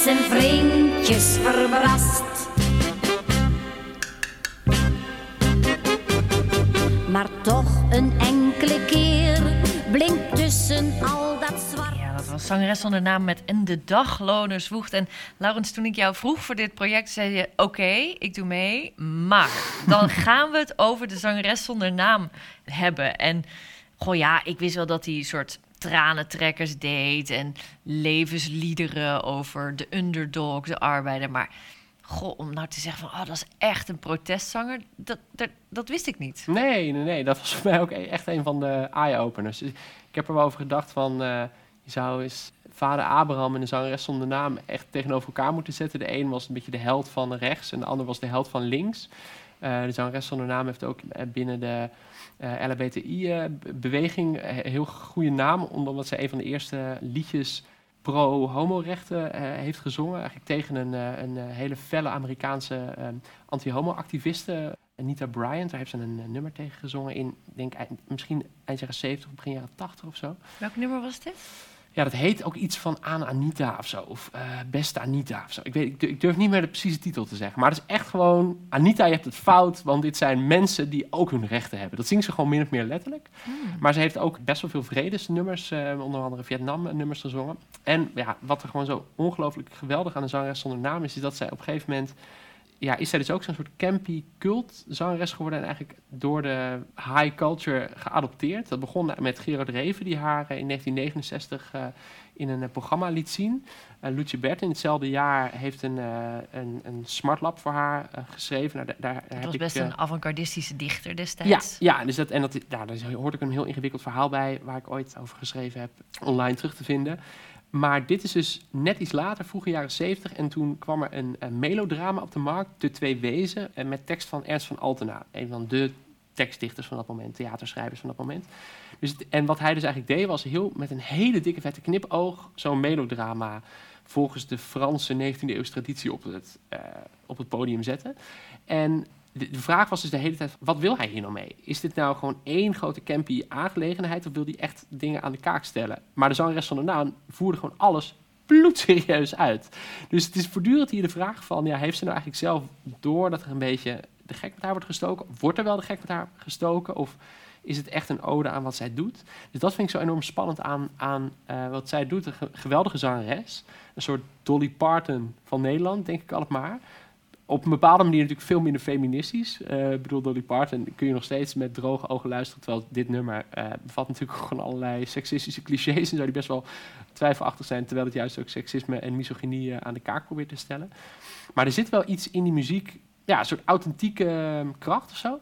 zijn vriendjes verbrast. Maar toch een enkele keer blinkt tussen al dat zwart. Ja, dat was zangeres zonder naam met En de dagloner zwoegt. En Laurens, toen ik jou vroeg voor dit project, zei je... Oké, ik doe mee, maar dan gaan we het over de zangeres zonder naam hebben. En goh ja, ik wist wel dat een soort tranentrekkers deed... en levensliederen over de underdog, de arbeider. Maar goh, om nou te zeggen van... Oh, dat is echt een protestzanger, dat, dat, dat wist ik niet. Nee, nee, nee. Dat was voor mij ook e- echt een van de eye-openers. Dus Ik heb er wel over gedacht van... eh, je zou eens vader Abraham en de zangeres zonder naam echt tegenover elkaar moeten zetten. De een was een beetje de held van rechts en de ander was de held van links. Eh, de zangeres zonder naam heeft ook eh, binnen de eh LHBTI-beweging een heel goede naam, omdat zij een van de eerste liedjes pro-homorechten eh, heeft gezongen. Eigenlijk tegen een, eh, een eh, hele felle Amerikaanse eh, anti-homo-activiste, Anita Bryant. Daar heeft ze een eh, nummer tegen gezongen in, denk misschien eind jaren 70, begin jaren 80 of zo. Welk nummer was dit? Ja, dat heet ook iets van aan Anita of zo. Of eh, beste Anita of zo. Ik, weet, ik, durf, niet meer de precieze titel te zeggen. Maar het is echt gewoon... Anita, je hebt het fout. Want dit zijn mensen die ook hun rechten hebben. Dat zingt ze gewoon min of meer letterlijk. Maar ze heeft ook best wel veel vredesnummers. eh onder andere Vietnam-nummers gezongen. En ja, wat er gewoon zo ongelooflijk geweldig aan de zangeres zonder naam is... is dat zij op een gegeven moment... Ja, is zij dus ook zo'n soort campy cult zangeres geworden... en eigenlijk door de high culture geadopteerd. Dat begon met Gerard Reven, die haar eh, in 1969 eh, in een eh, programma liet zien. Uh, Lucie Bert in hetzelfde jaar heeft een, eh, een, een smartlab voor haar geschreven. Nou, daar, daar Dat heb was ik, best een avant-gardistische dichter ja, destijds. ja, dus dat, en dat, ja, daar hoort ook een heel ingewikkeld verhaal bij, waar ik ooit over geschreven heb, online terug te vinden. Maar dit is dus net iets later, vroege jaren 70, en toen kwam er een, melodrama op de markt, De Twee Wezen, en met tekst van Ernst van Altena, een van de tekstdichters van dat moment, theaterschrijvers van dat moment. Dus en wat hij dus eigenlijk deed, was heel met een hele dikke vette knipoog zo'n melodrama volgens de Franse 19e eeuwse traditie op het, eh, op het podium zetten. En de, vraag was dus de hele tijd, wat wil hij hier nou mee? Is dit nou gewoon één grote campy aangelegenheid of wil hij echt dingen aan de kaak stellen? Maar de zangeres van de naam voerde gewoon alles bloedserieus uit. Dus het is voortdurend hier de vraag van, ja, heeft ze nou eigenlijk zelf door dat er een beetje de gek met haar wordt gestoken? Wordt er wel de gek met haar gestoken? Of is het echt een ode aan wat zij doet? Dus dat vind ik zo enorm spannend aan, aan eh, wat zij doet. Een ge- geweldige zangeres. Een soort Dolly Parton van Nederland, denk ik altijd maar. Op een bepaalde manier natuurlijk veel minder feministisch. Ik bedoel, Dolly Parton kun je nog steeds met droge ogen luisteren. Terwijl dit nummer eh, bevat natuurlijk gewoon allerlei seksistische clichés. En zou die best wel twijfelachtig zijn. Terwijl het juist ook seksisme en misogynie eh, aan de kaak probeert te stellen. Maar er zit wel iets in die muziek. Ja, een soort authentieke kracht of zo.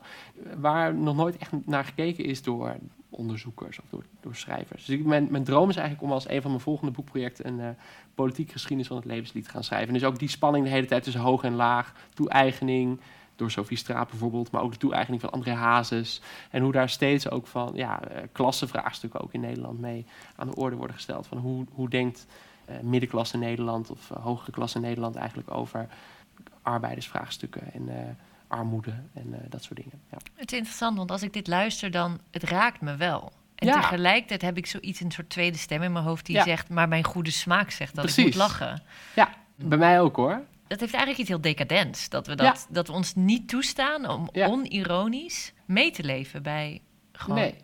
Waar nog nooit echt naar gekeken is door onderzoekers of door, door schrijvers. Dus mijn, mijn droom is eigenlijk om als een van mijn volgende boekprojecten een eh politiek geschiedenis van het levenslied te gaan schrijven. En dus ook die spanning de hele tijd tussen hoog en laag, toe-eigening, door Sophie Straat bijvoorbeeld, maar ook de toe-eigening van André Hazes. En hoe daar steeds ook van ja, eh, klassenvraagstukken ook in Nederland mee aan de orde worden gesteld. Van hoe, hoe denkt eh, middenklasse Nederland of hogere klasse Nederland eigenlijk over arbeidersvraagstukken en armoede en eh, dat soort dingen. Ja. Het is interessant, want als ik dit luister, dan het raakt me wel. En Ja. tegelijkertijd heb ik zoiets, een soort tweede stem in mijn hoofd die Ja. zegt, maar mijn goede smaak zegt dat ik moet lachen. ja, bij mij ook hoor. Dat heeft eigenlijk iets heel decadents. Dat we, dat, dat we ons niet toestaan om onironisch mee te leven bij gewoon... Nee.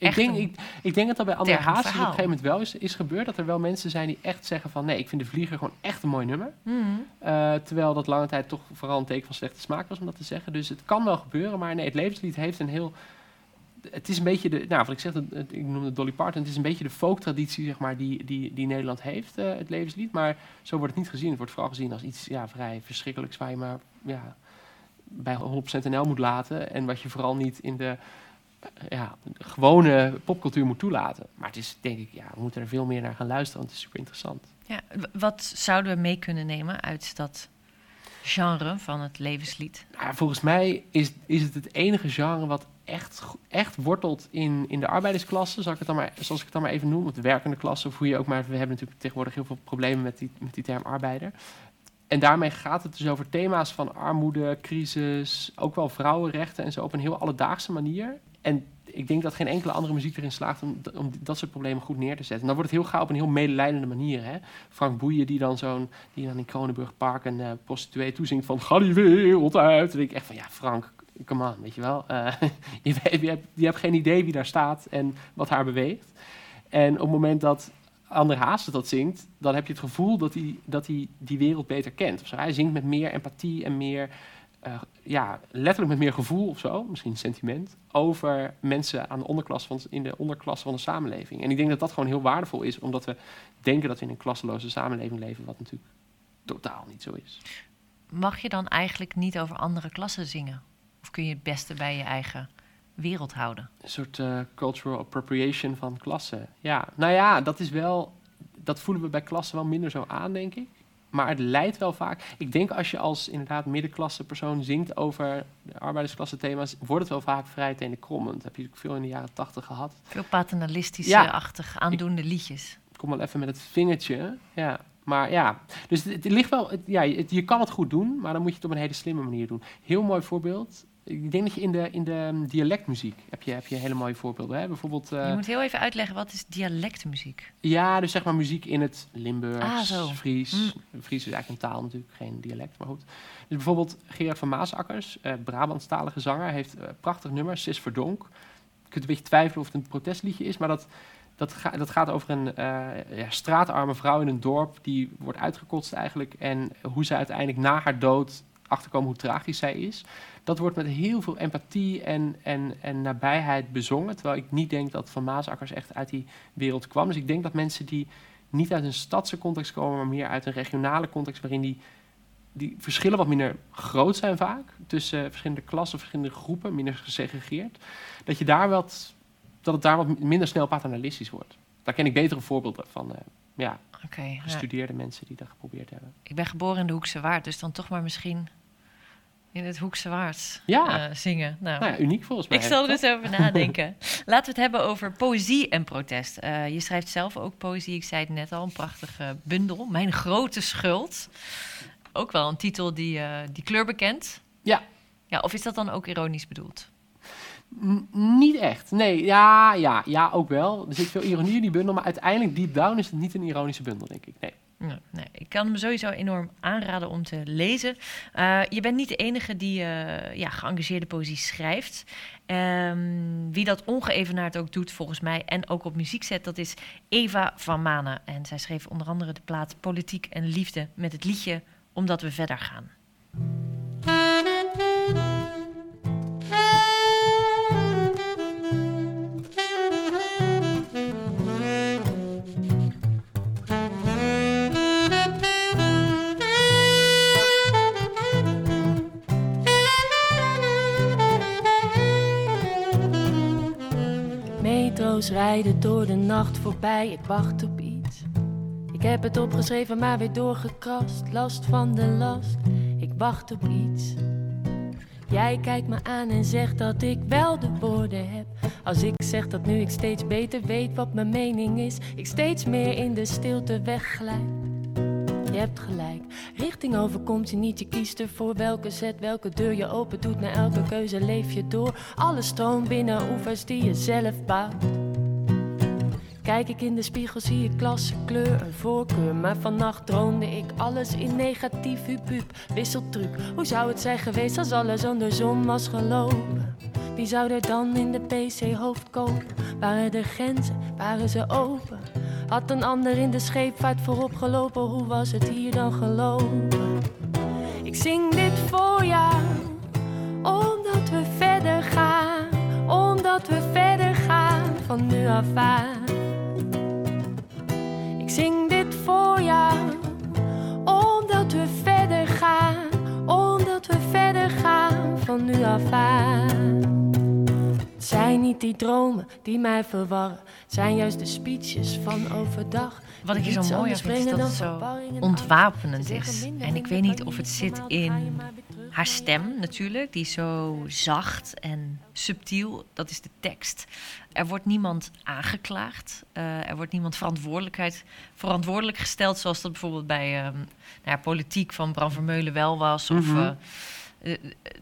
Ik denk, ik, ik denk dat dat bij André Hazes op een gegeven moment wel is, is gebeurd. Dat er wel mensen zijn die echt zeggen van... nee, ik vind De Vlieger gewoon echt een mooi nummer. Mhm. Eh, terwijl dat lange tijd toch vooral een teken van slechte smaak was om dat te zeggen. Dus het kan wel gebeuren, maar nee, het levenslied heeft een heel... Het is een beetje de... Nou, wat ik zeg, ik noemde Dolly Parton. Het is een beetje de folk-traditie, zeg maar, die, die, die Nederland heeft, eh, het levenslied. Maar zo wordt het niet gezien. Het wordt vooral gezien als iets ja, vrij verschrikkelijks... waar je maar ja, bij 100% NL moet laten. En wat je vooral niet in de ja, gewone popcultuur moet toelaten. Maar het is, denk ik, ja, we moeten er veel meer naar gaan luisteren, want het is super interessant. Ja, wat zouden we mee kunnen nemen uit dat genre van het levenslied? Nou, volgens mij is, is het het enige genre wat echt, echt wortelt in, in de arbeidersklasse, zal ik het dan maar, zoals ik het dan maar even noem, of de werkende klasse, of hoe je ook maar, we hebben natuurlijk tegenwoordig heel veel problemen met die, met die term arbeider. En daarmee gaat het dus over thema's van armoede, crisis, ook wel vrouwenrechten en zo op een heel alledaagse manier. En ik denk dat geen enkele andere muziek erin slaagt om, om dat soort problemen goed neer te zetten. En dan wordt het heel gauw op een heel medelijdende manier. Hè? Frank Boeien die dan zo'n, die dan in Kronenburg Park een eh, prostituee toezingt van ga die wereld uit. Dan denk ik echt van ja Frank, come on, weet je wel. Eh, je, hebt, hebt geen idee wie daar staat en wat haar beweegt. En op het moment dat André Hazes dat zingt, dan heb je het gevoel dat hij, dat hij die wereld beter kent. Of. Hij zingt met meer empathie en meer, eh, ja, letterlijk met meer gevoel of zo, misschien sentiment, over mensen aan de onderklas van, in de onderklasse van de samenleving. En ik denk dat dat gewoon heel waardevol is, omdat we denken dat we in een klasseloze samenleving leven, wat natuurlijk totaal niet zo is. Mag je dan eigenlijk niet over andere klassen zingen? Of kun je het beste bij je eigen wereld houden? Een soort eh, cultural appropriation van klassen. Ja, nou ja, dat is wel. Dat voelen we bij klassen wel minder zo aan, denk ik. Maar het leidt wel vaak. Ik denk als je als inderdaad middenklasse persoon zingt over de arbeidersklasse thema's, wordt het wel vaak vrij tenenkrommend. Dat heb je veel in de jaren tachtig gehad. Veel paternalistische, Ja. achtig aandoende liedjes. Ik kom wel even met het vingertje. Ja. Maar ja, dus het, het ligt wel. het- ja, het- je kan het goed doen, maar dan moet je het op een hele slimme manier doen. Heel mooi voorbeeld. Ik denk dat je in de, in de um, dialectmuziek heb je, heb je hele mooie voorbeelden. Hè? Bijvoorbeeld. eh, je moet heel even uitleggen, wat is dialectmuziek? Ja, dus zeg maar muziek in het Limburgs, Ah. Fries. Mm. Fries is eigenlijk een taal natuurlijk, geen dialect, maar goed. Dus bijvoorbeeld Gerard van Maasakkers, eh Brabantstalige zanger, heeft eh, prachtig nummer, Sis Verdonk. Je kunt een beetje twijfelen of het een protestliedje is, maar dat, dat, ga- dat gaat over een ja, straatarme vrouw in een dorp die wordt uitgekotst eigenlijk. En hoe ze uiteindelijk na haar dood achterkomen hoe tragisch zij is. Dat wordt met heel veel empathie en, en, en nabijheid bezongen. Terwijl ik niet denk dat Van Maasakkers echt uit die wereld kwam. Dus ik denk dat mensen die niet uit een stadse context komen, maar meer uit een regionale context waarin die, die verschillen wat minder groot zijn vaak. Tussen verschillende klassen, verschillende groepen, minder gesegregeerd. Dat, je daar wat, dat het daar wat minder snel paternalistisch wordt. Daar ken ik betere voorbeelden van. eh, ja, Oké, ja. gestudeerde mensen die dat geprobeerd hebben. ik ben geboren in de Hoekse Waard, dus dan toch maar misschien in het Hoekse Waard Ja. eh, zingen. Nou, Nou ja, uniek volgens mij. Ik zal er eens over nadenken. Laten we het hebben over poëzie en protest. Eh, je schrijft zelf ook poëzie. Ik zei het net al, een prachtige bundel. Mijn grote schuld. Ook wel een titel die, eh, die kleur bekent. Ja. ja. Of is dat dan ook ironisch bedoeld? N- niet echt. Nee, ja, ja, ja, ook wel. Er zit veel ironie in die bundel, maar uiteindelijk deep down is het niet een ironische bundel, denk ik. Nee. Ik kan hem sowieso enorm aanraden om te lezen. Eh, je bent niet de enige die eh, ja, geëngageerde poëzie schrijft. Ehm, wie dat ongeëvenaard ook doet, volgens mij, en ook op muziek zet, dat is Eva van Manen. En zij schreef onder andere de plaat Politiek en Liefde met het liedje Omdat we verder gaan. Rijden door de nacht voorbij, ik wacht op iets. Ik heb het opgeschreven, maar weer doorgekrast. Last van de last, ik wacht op iets. Jij kijkt me aan en zegt dat ik wel de woorden heb. Als ik zeg dat nu ik steeds beter weet wat mijn mening is, ik steeds meer in de stilte wegglijd. Je hebt gelijk, richting overkomt je niet. Je kiest ervoor welke zet, welke deur je open doet. Na elke keuze leef je door. Alle stroom binnen oevers die je zelf bouwt. Kijk ik in de spiegel, zie ik klasse, kleur en voorkeur. Maar vannacht droomde ik alles in negatief, hupup, wisseltruc. Hoe zou het zijn geweest als alles andersom was gelopen? Wie zou er dan in de PC-hoofd kopen? Waren de grenzen, waren ze open? Had een ander in de scheepvaart voorop gelopen? Hoe was het hier dan gelopen? Ik zing dit voor jou, omdat we verder gaan. Omdat we verder gaan van nu af aan. Ik zing dit voor jou, omdat we verder gaan. Omdat we verder gaan van nu af aan. Het zijn niet die dromen die mij verwarren. Het zijn juist de speeches van overdag. Wat ik hier zo mooi vind, is dat het zo ontwapenend is. En ik weet niet of het zit in haar stem natuurlijk, die is zo zacht en subtiel. Dat is de tekst. Er wordt niemand aangeklaagd. Eh, er wordt niemand verantwoordelijkheid, verantwoordelijk gesteld, zoals dat bijvoorbeeld bij nou ja, politiek van Bram Vermeulen wel was. Of, Mhm. eh,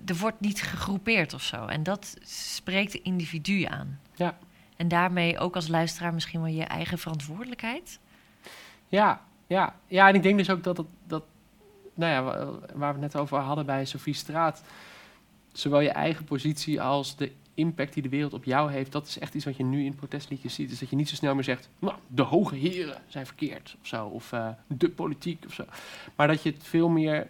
er wordt niet gegroepeerd of zo. En dat spreekt de individu aan. Ja. En daarmee ook als luisteraar misschien wel je eigen verantwoordelijkheid. Ja, ja, ja, en ik denk dus ook dat het, dat, nou ja, wa- waar we het net over hadden bij Sophie Straat, zowel je eigen positie als de impact die de wereld op jou heeft, dat is echt iets wat je nu in protestliedjes ziet. Dus dat je niet zo snel meer zegt, nou, de hoge heren zijn verkeerd of zo, of eh, de politiek of zo. Maar dat je het veel meer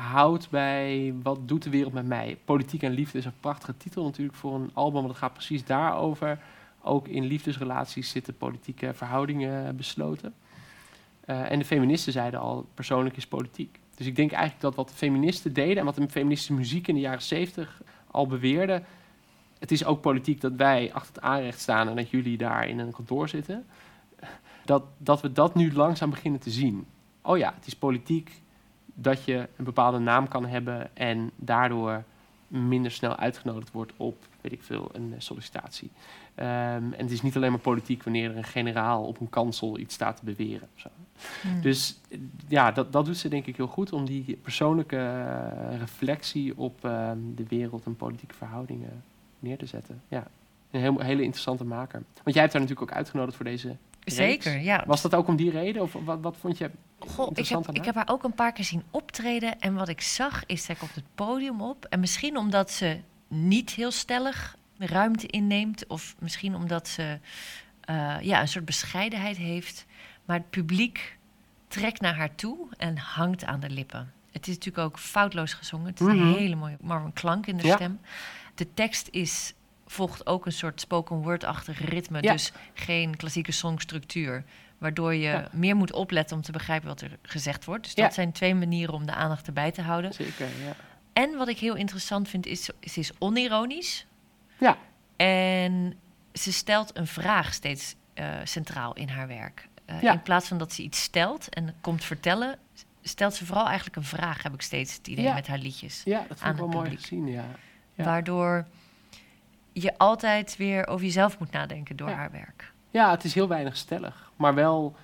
houdt bij wat doet de wereld met mij. Politiek en liefde is een prachtige titel natuurlijk voor een album, want het gaat precies daarover. Ook in liefdesrelaties zitten politieke verhoudingen besloten. Uh, en de feministen zeiden al, persoonlijk is politiek. Dus ik denk eigenlijk dat wat feministen deden en wat de feministische muziek in de jaren zeventig al beweerde, het is ook politiek dat wij achter het aanrecht staan en dat jullie daar in een kantoor zitten. Dat, dat we dat nu langzaam beginnen te zien. Oh ja, het is politiek dat je een bepaalde naam kan hebben en daardoor minder snel uitgenodigd wordt op, weet ik veel, een sollicitatie. Um, en het is niet alleen maar politiek wanneer er een generaal op een kansel iets staat te beweren. Zo. Hmm. Dus ja, dat, dat doet ze denk ik heel goed om die persoonlijke uh, reflectie op uh, de wereld en politieke verhoudingen neer te zetten. Ja, een heel, hele interessante maker. Want jij hebt haar natuurlijk ook uitgenodigd voor deze Zeker, ja. Was dat ook om die reden? Of wat, wat vond je Goh, ik heb, ik heb haar ook een paar keer zien optreden. En wat ik zag is, zij komt het podium op. En misschien omdat ze niet heel stellig ruimte inneemt. Of misschien omdat ze uh, ja, een soort bescheidenheid heeft. Maar het publiek trekt naar haar toe en hangt aan de lippen. Het is natuurlijk ook foutloos gezongen. Het is een Mhm. hele mooie klank in de Ja. stem. De tekst is, volgt ook een soort spoken word-achtig ritme. Ja. Dus geen klassieke songstructuur. Waardoor je Ja. meer moet opletten om te begrijpen wat er gezegd wordt. Dus Ja. dat zijn twee manieren om de aandacht erbij te houden. Zeker, ja. En wat ik heel interessant vind, is ze is onironisch. Ja. En ze stelt een vraag steeds eh, centraal in haar werk. Eh, Ja. In plaats van dat ze iets stelt en komt vertellen, stelt ze vooral eigenlijk een vraag, heb ik steeds het idee Ja. met haar liedjes. Ja, dat aan vond ik wel mooi gezien, ja. Ja. Waardoor je altijd weer over jezelf moet nadenken door haar werk. Ja, het is heel weinig stellig, maar wel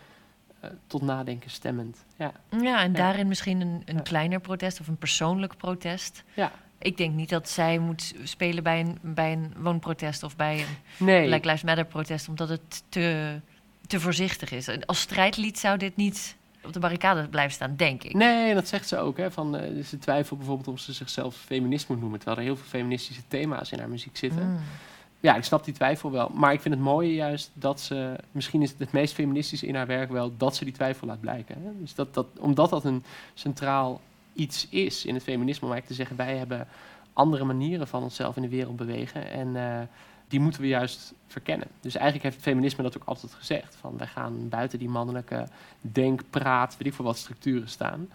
eh, tot nadenken stemmend. Ja, Ja, en Ja. daarin misschien een, een Ja. kleiner protest of een persoonlijk protest. ja. Ik denk niet dat zij moet spelen bij een, bij een woonprotest of bij een Nee, Black Lives Matter protest, omdat het te, te voorzichtig is. Als strijdlied zou dit niet op de barricade blijven staan, denk ik. nee, dat zegt ze ook. Hè, van, eh, ze twijfelt bijvoorbeeld of ze zichzelf feminist moet noemen, terwijl er heel veel feministische thema's in haar muziek zitten. Mm. Ja, ik snap die twijfel wel. Maar ik vind het mooie juist dat ze... Misschien is het het meest feministische in haar werk wel... dat ze die twijfel laat blijken. Hè? Dus dat, dat, omdat dat een centraal iets is in het feminisme... om eigenlijk te zeggen... wij hebben andere manieren van onszelf in de wereld bewegen... en eh, die moeten we juist verkennen. Dus eigenlijk heeft het feminisme dat ook altijd gezegd. Van wij gaan buiten die mannelijke denk, praat... weet ik veel wat structuren staan...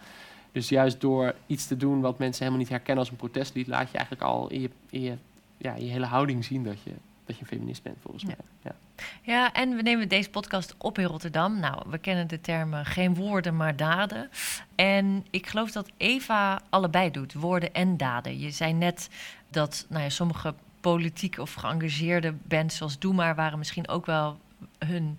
Dus juist door iets te doen wat mensen helemaal niet herkennen als een protestlied... laat je eigenlijk al in je, in je, ja, je hele houding zien dat je, dat je een feminist bent, volgens Ja. mij. Ja. Ja, en we nemen deze podcast op in Rotterdam. Nou, we kennen de termen geen woorden, maar daden. En ik geloof dat Eva allebei doet, woorden en daden. Je zei net dat nou ja, sommige politiek of geëngageerde bands zoals Doe Maar... waren misschien ook wel hun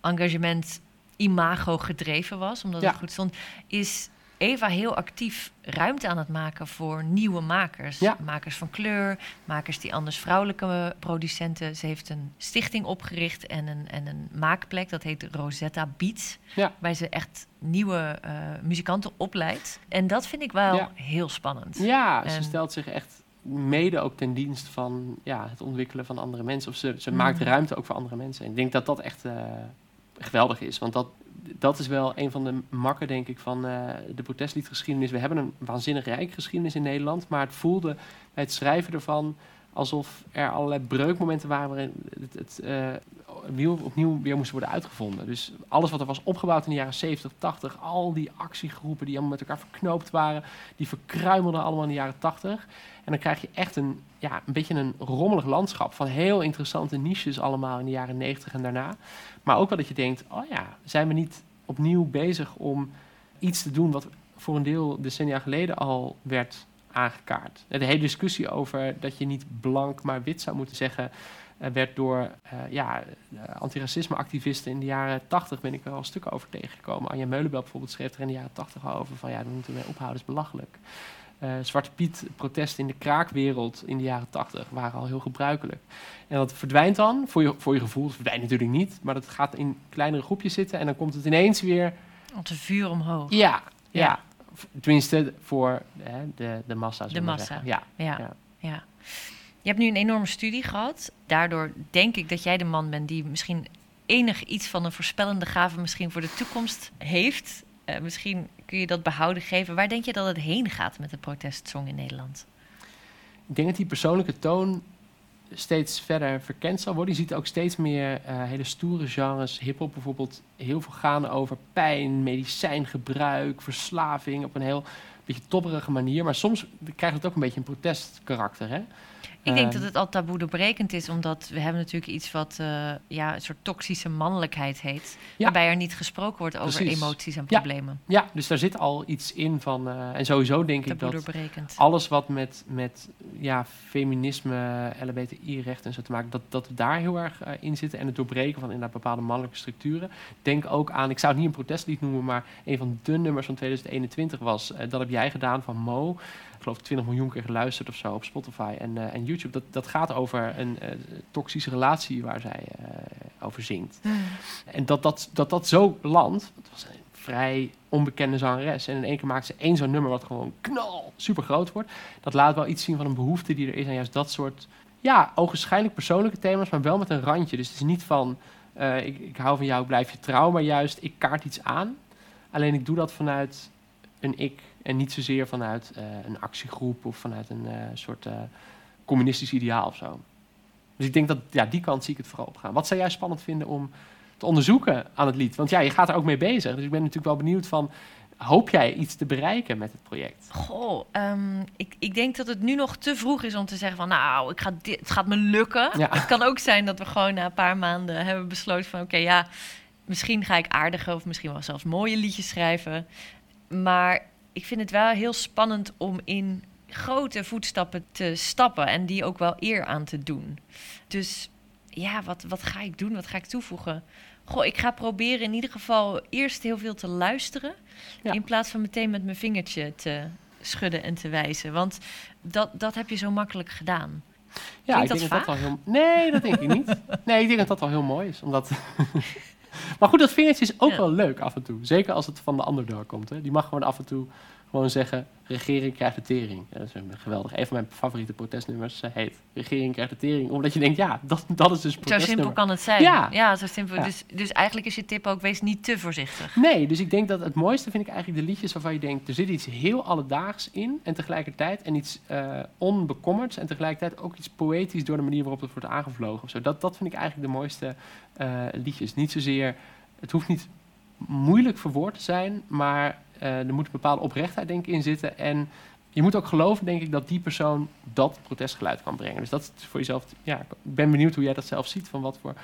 engagement imago gedreven was, omdat Ja. het goed stond. Is Eva heel actief ruimte aan het maken voor nieuwe makers. Ja. Makers van kleur, makers die anders vrouwelijke producenten. Ze heeft een stichting opgericht en een, en een maakplek, dat heet Rosetta Beats. Ja. Waar ze echt nieuwe eh, muzikanten opleidt. En dat vind ik wel Ja. heel spannend. Ja, ze stelt zich echt mede ook ten dienst van ja, het ontwikkelen van andere mensen. Of ze, ze Mm. maakt ruimte ook voor andere mensen. En ik denk dat dat echt eh, geweldig is. Want dat, dat is wel een van de makken, denk ik, van eh, de protestliedgeschiedenis. We hebben een waanzinnig rijk geschiedenis in Nederland. Maar het voelde bij het schrijven ervan alsof er allerlei breukmomenten waren waarin het, het eh, wiel opnieuw weer moest worden uitgevonden. Dus alles wat er was opgebouwd in de jaren 70, 80, al die actiegroepen die allemaal met elkaar verknoopt waren, die verkruimelden allemaal in de jaren 80. En dan krijg je echt een, ja, een beetje een rommelig landschap van heel interessante niches allemaal in de jaren 90 en daarna. Maar ook wel dat je denkt, oh ja, zijn we niet opnieuw bezig om iets te doen wat voor een deel decennia geleden al werd aangekaart. De hele discussie over dat je niet blank maar wit zou moeten zeggen, eh, werd door eh, ja, eh, antiracisme-activisten in de jaren 80 ben ik er al stukken over tegengekomen. Anja Meulenbel bijvoorbeeld schreef er in de jaren 80 al over van ja, we moeten mee ophouden, dat is belachelijk. Zwarte Piet protesten in de kraakwereld in de jaren 80 waren al heel gebruikelijk. En dat verdwijnt dan, voor je, voor je gevoel, het verdwijnt natuurlijk niet, maar dat gaat in kleinere groepjes zitten en dan komt het ineens weer Op de vuur omhoog. ja, ja. Ja. Tenminste, voor hè, de, de massa. De massa. Ja, Ja, Ja. ja. Je hebt nu een enorme studie gehad. Daardoor denk ik dat jij de man bent die misschien enig iets van een voorspellende gave misschien voor de toekomst heeft. Eh, misschien kun je dat behouden geven. Waar denk je dat het heen gaat met de protestsong in Nederland? Ik denk dat die persoonlijke toon steeds verder verkend zal worden. Je ziet ook steeds meer eh, hele stoere genres, hip-hop bijvoorbeeld, heel veel gaan over pijn, medicijngebruik, verslaving op een heel beetje tobberige manier. Maar soms krijgt het ook een beetje een protestkarakter. Hè? Ik denk Ehm, dat het al taboe doorbrekend is, omdat we hebben natuurlijk iets wat eh, ja, een soort toxische mannelijkheid heet. Ja. Waarbij er niet gesproken wordt over Precies. emoties en problemen. Ja, dus daar zit al iets in van. eh, en sowieso denk ik dat doorbrekend. alles wat met, met ja, feminisme, LHBTI-rechten en zo te maken, dat, dat we daar heel erg eh, in zitten. En het doorbreken van inderdaad bepaalde mannelijke structuren. Denk ook aan, ik zou het niet een protestlied noemen, maar een van de nummers van 2021 was, dat heb jij gedaan van Mo. Ik geloof 20 miljoen keer geluisterd of zo op Spotify en, eh, en YouTube. Dat, dat gaat over een eh, toxische relatie waar zij eh, over zingt. En dat dat, dat, dat zo landt, het was een vrij onbekende zangeres. En in één keer maakt ze één zo'n nummer wat gewoon knal, super groot wordt. Dat laat wel iets zien van een behoefte die er is aan juist dat soort, ja, ogenschijnlijk persoonlijke thema's, maar wel met een randje. Dus het is niet van, ik, ik hou van jou, ik blijf je trouw, maar juist, ik kaart iets aan. Alleen ik doe dat vanuit een ik en niet zozeer vanuit eh, een actiegroep of vanuit een eh, soort eh, communistisch ideaal of zo. Dus ik denk dat, ja, die kant zie ik het vooral op gaan. Wat zou jij spannend vinden om te onderzoeken aan het lied? Want ja, je gaat er ook mee bezig. Dus ik ben natuurlijk wel benieuwd van, hoop jij iets te bereiken met het project? Goh, ehm, ik, ik denk dat het nu nog te vroeg is om te zeggen van... nou, ik ga dit, het gaat me lukken. Ja. Het kan ook zijn dat we gewoon na een paar maanden hebben besloten van... oké, ja, misschien ga ik aardige of misschien wel zelfs mooie liedjes schrijven. Maar ik vind het wel heel spannend om in grote voetstappen te stappen... en die ook wel eer aan te doen. Dus ja, wat, wat ga ik doen? Wat ga ik toevoegen? Goh, ik ga proberen in ieder geval eerst heel veel te luisteren... Ja. in plaats van meteen met mijn vingertje te schudden en te wijzen. Want dat, dat heb je zo makkelijk gedaan. Ja, Klinkt ik dat denk dat dat wel heel... Nee, dat denk ik niet. Nee, ik denk dat dat wel heel mooi is. Omdat... maar goed, dat vingertje is ook Ja. wel leuk af en toe. Zeker als het van de underdog komt. Hè. Die mag gewoon af en toe gewoon zeggen... regering krijgt de tering. Ja, dat is een geweldig. Een van mijn favoriete protestnummers eh, heet... regering krijgt de tering. Omdat je denkt, ja, dat, dat is dus Zo protestnummer. simpel kan het zijn. Ja. zo simpel. Ja. Dus, dus eigenlijk is je tip ook, wees niet te voorzichtig. Nee, dus ik denk dat het mooiste vind ik eigenlijk de liedjes waarvan je denkt... er zit iets heel alledaags in en tegelijkertijd... en iets eh onbekommerds en tegelijkertijd ook iets poëtisch... door de manier waarop het wordt aangevlogen. Of zo. Dat, dat vind ik eigenlijk de mooiste eh, liedjes. Niet zozeer... Het hoeft niet moeilijk verwoord te zijn... maar er moet een bepaalde oprechtheid denk ik in zitten... en je moet ook geloven, denk ik, dat die persoon dat protestgeluid kan brengen. Dus dat is voor jezelf... Ja, ik ben benieuwd hoe jij dat zelf ziet... van wat voor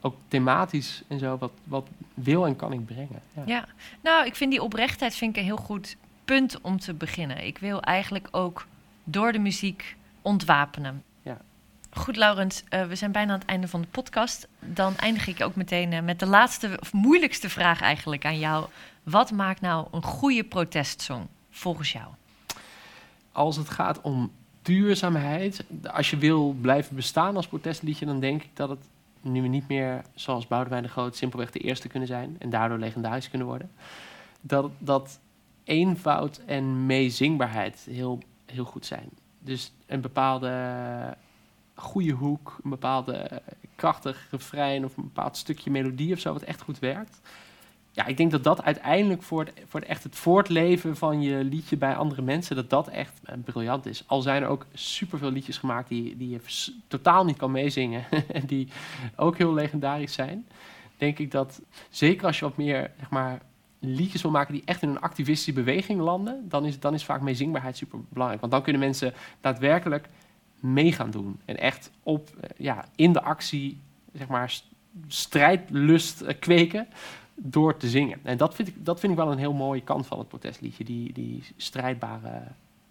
ook thematisch en zo... wat, wat wil en kan ik brengen. Ja. Ja, nou, ik vind die oprechtheid vind ik een heel goed punt om te beginnen. Ik wil eigenlijk ook door de muziek ontwapenen. Ja. Goed, Laurens, eh, we zijn bijna aan het einde van de podcast. Dan eindig ik ook meteen eh, met de laatste, of moeilijkste vraag eigenlijk aan jou. Wat maakt nou een goede protestsong volgens jou? als het gaat om duurzaamheid, als je wil blijven bestaan als protestliedje, dan denk ik dat het nu niet meer zoals Boudewijn de Groot simpelweg de eerste kunnen zijn en daardoor legendarisch kunnen worden, dat, dat eenvoud en meezingbaarheid heel, heel goed zijn. Dus een bepaalde goede hoek, een bepaalde krachtig refrein of een bepaald stukje melodie of zo wat echt goed werkt. Ja, ik denk dat dat uiteindelijk voor het, voor echt het voortleven van je liedje bij andere mensen, dat dat echt eh, briljant is. Al zijn er ook superveel liedjes gemaakt die, die je totaal niet kan meezingen en die ook heel legendarisch zijn. Denk ik dat, zeker als je wat meer, zeg maar, liedjes wil maken die echt in een activistische beweging landen, dan is, dan is vaak meezingbaarheid super belangrijk. Want dan kunnen mensen daadwerkelijk mee gaan doen. En echt op, eh, ja, in de actie, zeg maar, st- strijdlust eh, kweken door te zingen. En dat vind ik, dat vind ik wel een heel mooie kant van het protestliedje. Die, die strijdbare,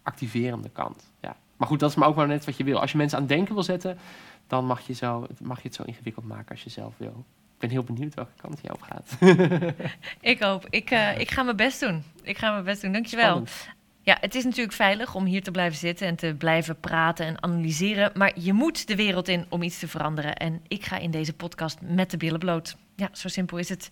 activerende kant. Ja. Maar goed, dat is maar ook wel net wat je wil. Als je mensen aan het denken wil zetten, dan mag je, zo, mag je het zo ingewikkeld maken als je zelf wil. Ik ben heel benieuwd welke kant je op gaat. Ik hoop. Ik, eh, ik ga mijn best doen. Ik ga mijn best doen. Dankjewel. Spannend. Ja, het is natuurlijk veilig om hier te blijven zitten en te blijven praten en analyseren. Maar je moet de wereld in om iets te veranderen. En ik ga in deze podcast met de billen bloot. Ja, zo simpel is het.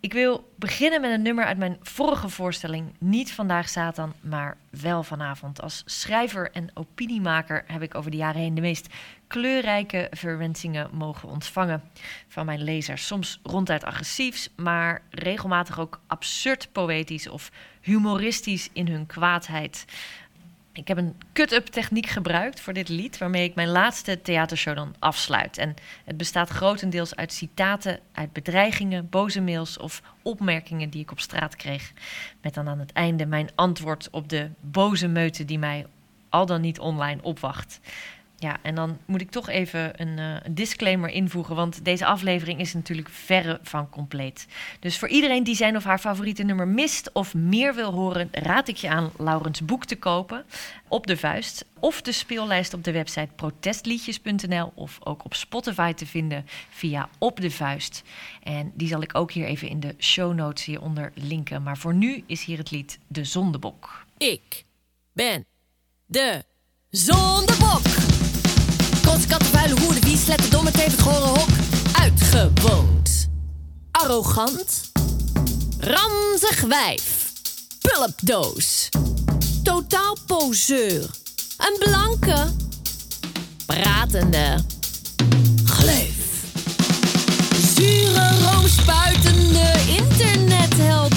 Ik wil beginnen met een nummer uit mijn vorige voorstelling. Niet vandaag Satan, maar wel vanavond. Als schrijver en opiniemaker heb ik over de jaren heen de meest kleurrijke verwensingen mogen ontvangen van mijn lezers. Soms ronduit agressiefs, maar regelmatig ook absurd poëtisch of humoristisch in hun kwaadheid. Ik heb een cut-up techniek gebruikt voor dit lied, waarmee ik mijn laatste theatershow dan afsluit. En het bestaat grotendeels uit citaten, uit bedreigingen, boze mails of opmerkingen die ik op straat kreeg. Met dan aan het einde mijn antwoord op de boze meute die mij al dan niet online opwacht. Ja, en dan moet ik toch even een, uh, een, disclaimer invoegen, want deze aflevering is natuurlijk verre van compleet. Dus voor iedereen die zijn of haar favoriete nummer mist of meer wil horen, raad ik je aan Laurens boek te kopen op de vuist of de speellijst op de website protestliedjes.nl of ook op Spotify te vinden via op de vuist. En die zal ik ook hier even in de show notes hieronder linken. Maar voor nu is hier het lied De Zondebok. Ik ben de Zondebok. Kotskatten, vuile hoeden, wie sletten dom, het heeft het gore hok uitgewoond. Arrogant, ranzig wijf, pulpdoos, totaal poseur, een blanke, pratende gleuf. Zure roomspuitende internetheldin. ja.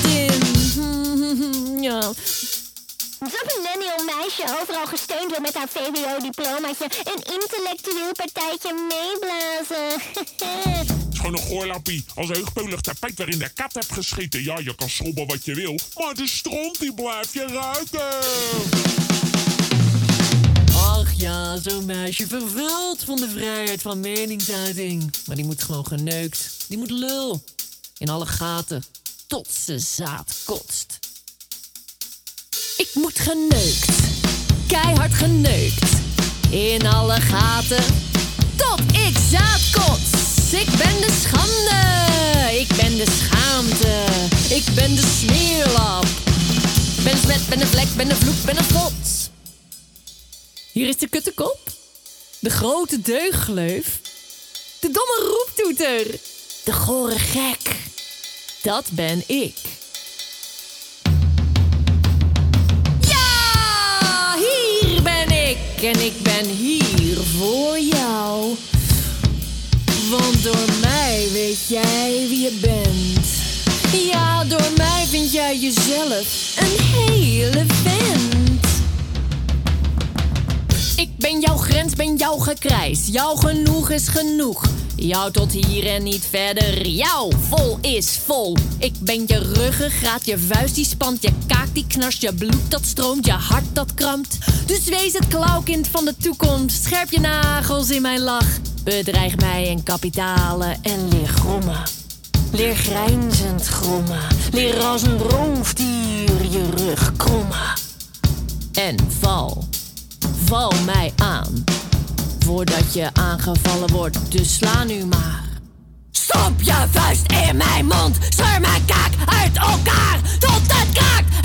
Dat een millennial meisje overal gesteund wil met haar VWO-diplomaatje een intellectueel partijtje meeblazen. Het is gewoon een goorlappie. Als heugpeulig tapijt waarin de kat hebt gescheten. Ja, je kan schrobben wat je wil, maar de stront die blijft je ruiken. Ach ja, zo'n meisje vervult van de vrijheid van meningsuiting. Maar die moet gewoon geneukt. Die moet lul. In alle gaten. Tot ze zaad kotst. Ik moet geneukt. Keihard geneukt. In alle gaten. Tot ik zaad kots. Ik ben de schande. Ik ben de schaamte. Ik ben de smeerlap. Ben smet, ben de vlek, ben de vloek, ben de god. Hier is de kuttekop. De grote deugleuf. De domme roeptoeter. De gore gek. Dat ben ik. En ik ben hier voor jou. Want door mij weet jij wie je bent. Ja, door mij vind jij jezelf een hele vent. Ik ben jouw grens, ben jouw gekrijs. Jouw genoeg is genoeg. Jou tot hier en niet verder. Jouw vol is vol. Ik ben je ruggengraat, je vuist die spant, je kaak die knarst, je bloed dat stroomt, je hart dat krampt. Dus wees het klauwkind van de toekomst. Scherp je nagels in mijn lach. Bedreig mij in kapitalen en leer grommen. Leer grijnzend grommen. Leer als een roofdier je rug krommen. En val. Val mij aan. Voordat je aangevallen wordt, dus sla nu maar. Stop je vuist in mijn mond. Scheur mijn kaak uit elkaar. Tot het kraakt.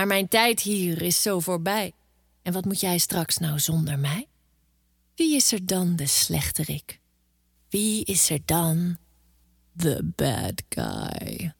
Maar mijn tijd hier is zo voorbij. En wat moet jij straks nou zonder mij? Wie is er dan de slechterik? Wie is er dan the bad guy?